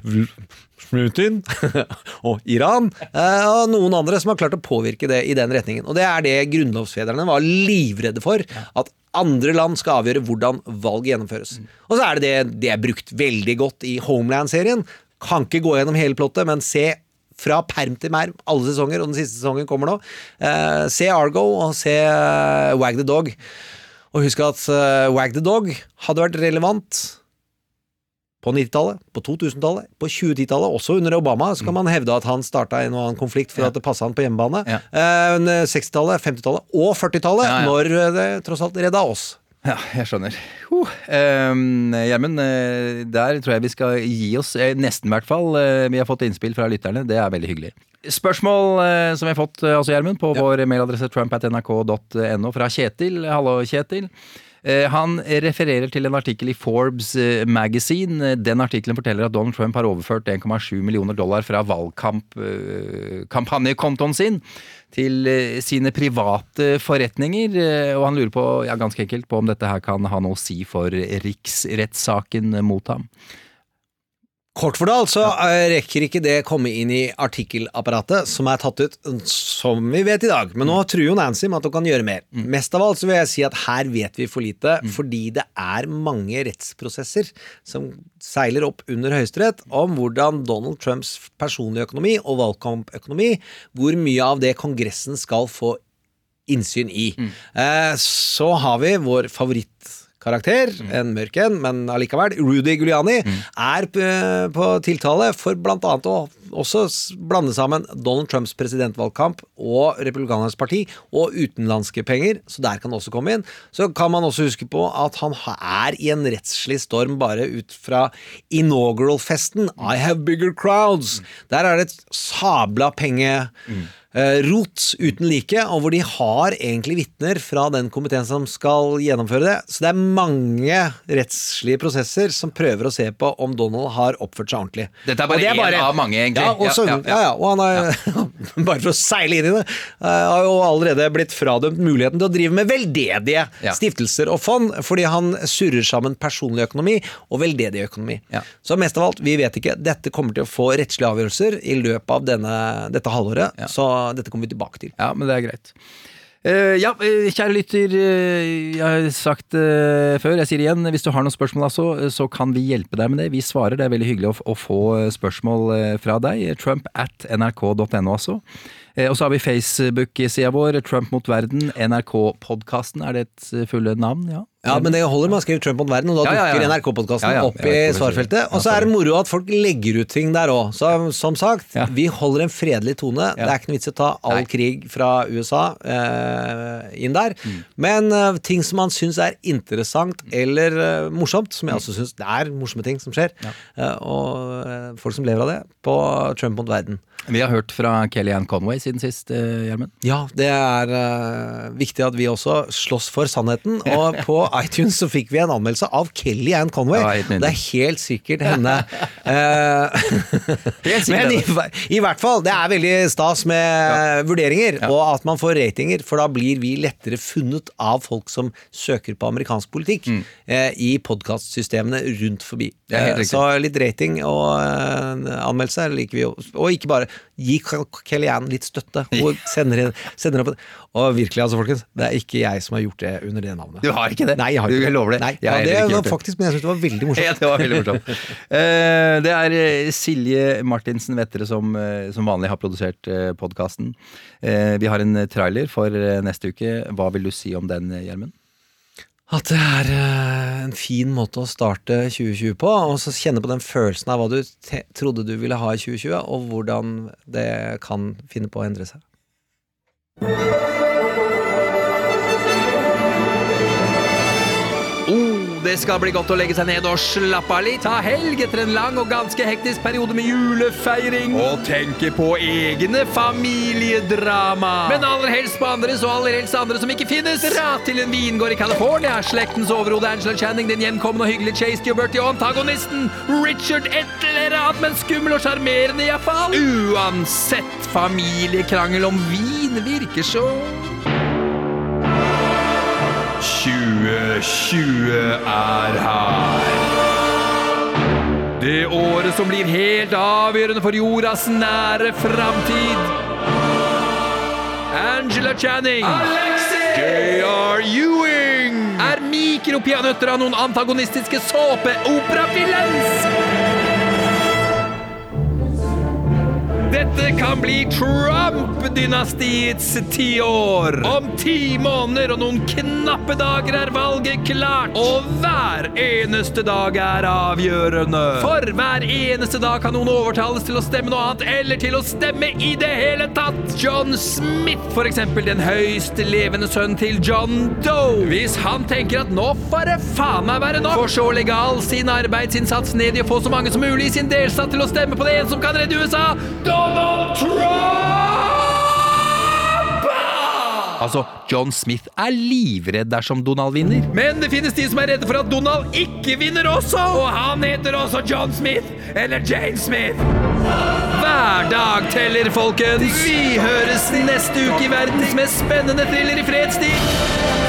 [SPEAKER 2] Putin og Iran eh, og noen andre som har klart å påvirke det i den retningen. Og det er det grunnlovsfedrene var livredde for. At andre land skal avgjøre hvordan valg gjennomføres. Og så er det det det er brukt veldig godt i Homeland-serien. Kan ikke gå gjennom hele plottet, men se fra perm til merm alle sesonger, og den siste sesongen kommer nå. Eh, se Argo og se eh, Wag the Dog. Og husk at uh, Wag the Dog hadde vært relevant på 90-tallet, på 2000-tallet, på 2010-tallet, også under Obama, så kan man hevde at han starta en og annen konflikt for at det passa han på hjemmebane. Ja. Uh, 60-tallet, 50-tallet og 40-tallet,
[SPEAKER 1] Ja, ja.
[SPEAKER 2] når eh, det tross alt redda oss.
[SPEAKER 1] Ja, jeg skjønner. Uh, Gjermund, eh, der tror jeg vi skal gi oss. Eh, nesten, i hvert fall. Eh, vi har fått innspill fra lytterne. Det er veldig hyggelig. Spørsmål eh, som vi har fått, eh, altså Gjermund, på vår mailadresse trump.nrk.no fra Kjetil. Hallo, Kjetil. Eh, Han refererer til en artikkel i Forbes eh, Magazine. Den artikkelen forteller at Donald Trump har overført 1,7 millioner dollar fra valgkampanjekontoen sin til sine private forretninger. Og han lurer på, ja, ganske enkelt, på om dette her kan ha noe å si for riksrettssaken mot ham.
[SPEAKER 2] Kort fortalt så eh, rekker ikke det komme inn i artikkelapparatet som er tatt ut som vi vet i dag. Men nå truer jo Nancy med at hun kan gjøre mer. Mest av alt så vil jeg si at her vet vi for lite, fordi det er mange rettsprosesser som seiler opp under Høyesterett om hvordan Donald Trumps personlige økonomi og valgkampøkonomi, hvor mye av det Kongressen skal få innsyn i. Eh, så har vi vår favorittkarakter, en mørk en, men allikevel, Rudy Giuliani, er på tiltale for annet å også blande sammen Donald Trumps presidentvalgkamp og Republikanernes parti og utenlandske penger, så der kan det også komme inn. Så kan man også huske på at han er i en rettslig storm bare ut fra inaugural-festen. I have bigger crowds. Der er det et sabla penge eh, rot uten like, og hvor de har egentlig vitner fra den komiteen som skal gjennomføre det. Så det er mange rettslige prosesser som prøver å se på om Donald har oppført seg ordentlig.
[SPEAKER 1] Dette er bare én av mange, egentlig.
[SPEAKER 2] Ja, og så-
[SPEAKER 1] Ja,
[SPEAKER 2] ja,
[SPEAKER 1] ja,
[SPEAKER 2] ja, og han har, bare for å seile inn i det, eh, har jo allerede blitt fradømt muligheten til å drive med veldedige
[SPEAKER 1] Ja.
[SPEAKER 2] stiftelser og fond, fordi han surrer sammen personlig økonomi og veldedig økonomi. Så mest av alt, vi vet ikke. Dette kommer til å få rettslige avgjørelser i løpet av denne, dette halvåret, så dette kommer vi tilbake til.
[SPEAKER 1] Ja, men det er greit. Eh, ja, eh, kjære lytter, eh, jeg har sagt det før, jeg sier det igjen, hvis du har noen spørsmål altså, så kan vi hjelpe deg med det. Vi svarer, det er veldig hyggelig å, å få spørsmål fra deg. Trump at nrk.no altså. Uh, Og så har vi Facebook-sida vår, Trump mot verden, NRK-podkasten, er det et fulle navn? Ja.
[SPEAKER 2] Ja, men det holder med å skrive Trump mot verden, og da
[SPEAKER 12] Ja, ja, ja.
[SPEAKER 2] dukker NRK-podkasten opp i svarfeltet. Og så er det moro at folk legger ut ting der òg. Så som sagt, vi holder en fredelig tone. Det er ikke noe vits i å ta all krig fra USA eh, inn der.
[SPEAKER 12] Mm.
[SPEAKER 2] Men uh, ting som man syns er interessant eller uh, morsomt, som jeg også syns det er morsomme ting som skjer, uh, og folk som lever av det, på Trump mot verden.
[SPEAKER 12] Vi har hørt fra Kellyanne Conway siden sist, Gjermund.
[SPEAKER 2] Ja, det er viktig at vi også slåss for sannheten. Og på iTunes så fikk vi en anmeldelse av Kelly Ann Conway.
[SPEAKER 12] Ja,
[SPEAKER 2] det er helt sikkert henne. helt
[SPEAKER 12] sikkert
[SPEAKER 2] Men i, i hvert fall, det er veldig stas med vurderinger, og at man får ratinger, for da blir vi lettere funnet av folk som søker på amerikansk politikk eh, i podkastsystemene rundt forbi.
[SPEAKER 12] Mm.
[SPEAKER 2] Eh. Så litt rating og eh, anmeldelse liker vi jo. Og ikke bare gi Kelly Ann litt støtte. Og sender, sender opp Og virkelig, altså, folkens, det er ikke jeg som har gjort det under det navnet.
[SPEAKER 12] Du har ikke det?
[SPEAKER 2] Nei, jeg har ikke
[SPEAKER 12] jeg lover det.
[SPEAKER 2] Nei,
[SPEAKER 12] Jeg
[SPEAKER 2] ja, det
[SPEAKER 12] ikke
[SPEAKER 2] var
[SPEAKER 12] det.
[SPEAKER 2] faktisk, men jeg syns det var veldig morsomt.
[SPEAKER 12] Ja, det var veldig morsomt. Eh, det er eh, Silje Martinsen Vettere som, eh, som vanlig har produsert podkasten. Vi har en trailer for neste uke. Hva vil du si om den, Gjermund?
[SPEAKER 2] At det er en fin måte å starte 2020 på, og så kjenne på den følelsen av hva du trodde du ville ha i 2020, og hvordan det kan finne på å endre seg.
[SPEAKER 12] Skal bli godt å legge seg ned og slappe av litt. Ta helg etter en lang og ganske hektisk periode med julefeiring. Og tenke på egne familiedrama. Men aller helst på andres, og aller helst andre som ikke finnes. Dra til en vingård i California. Slektens overhode Angela Channing, den hjemkomne og hyggelige Chase Gilberty og antagonisten Richard et eller annet, men skummel og sjarmerende iallfall. Uansett familiekrangel om vin virker så 2020 er her. Det året som blir helt avgjørende for jordas nære framtid. Angela Channing. J.R. Ewing. Er mikropeanøtter av noen antagonistiske såpeopera-villains. Dette kan bli Trump-dynastiets tiår. Om ti måneder og noen knappe dager er valget klart. Og hver eneste dag er avgjørende. For hver eneste dag kan noen overtales til å stemme noe annet, eller til å stemme i det hele tatt. John Smith, for eksempel, den høyst levende sønnen til John Doe. Hvis han tenker at nå får det faen meg være nok, for så all sin arbeidsinnsats ned i å få så mange som mulig i sin delstat til å stemme på det en som kan redde USA, Donald Trump! Altså, John Smith er livredd dersom Donald vinner. Men det finnes de som er redde for at Donald ikke vinner også! Og han heter også John Smith, eller Jane Smith. Hver dag teller, folkens! Vi høres neste uke i verdens mest spennende thriller i fredstid.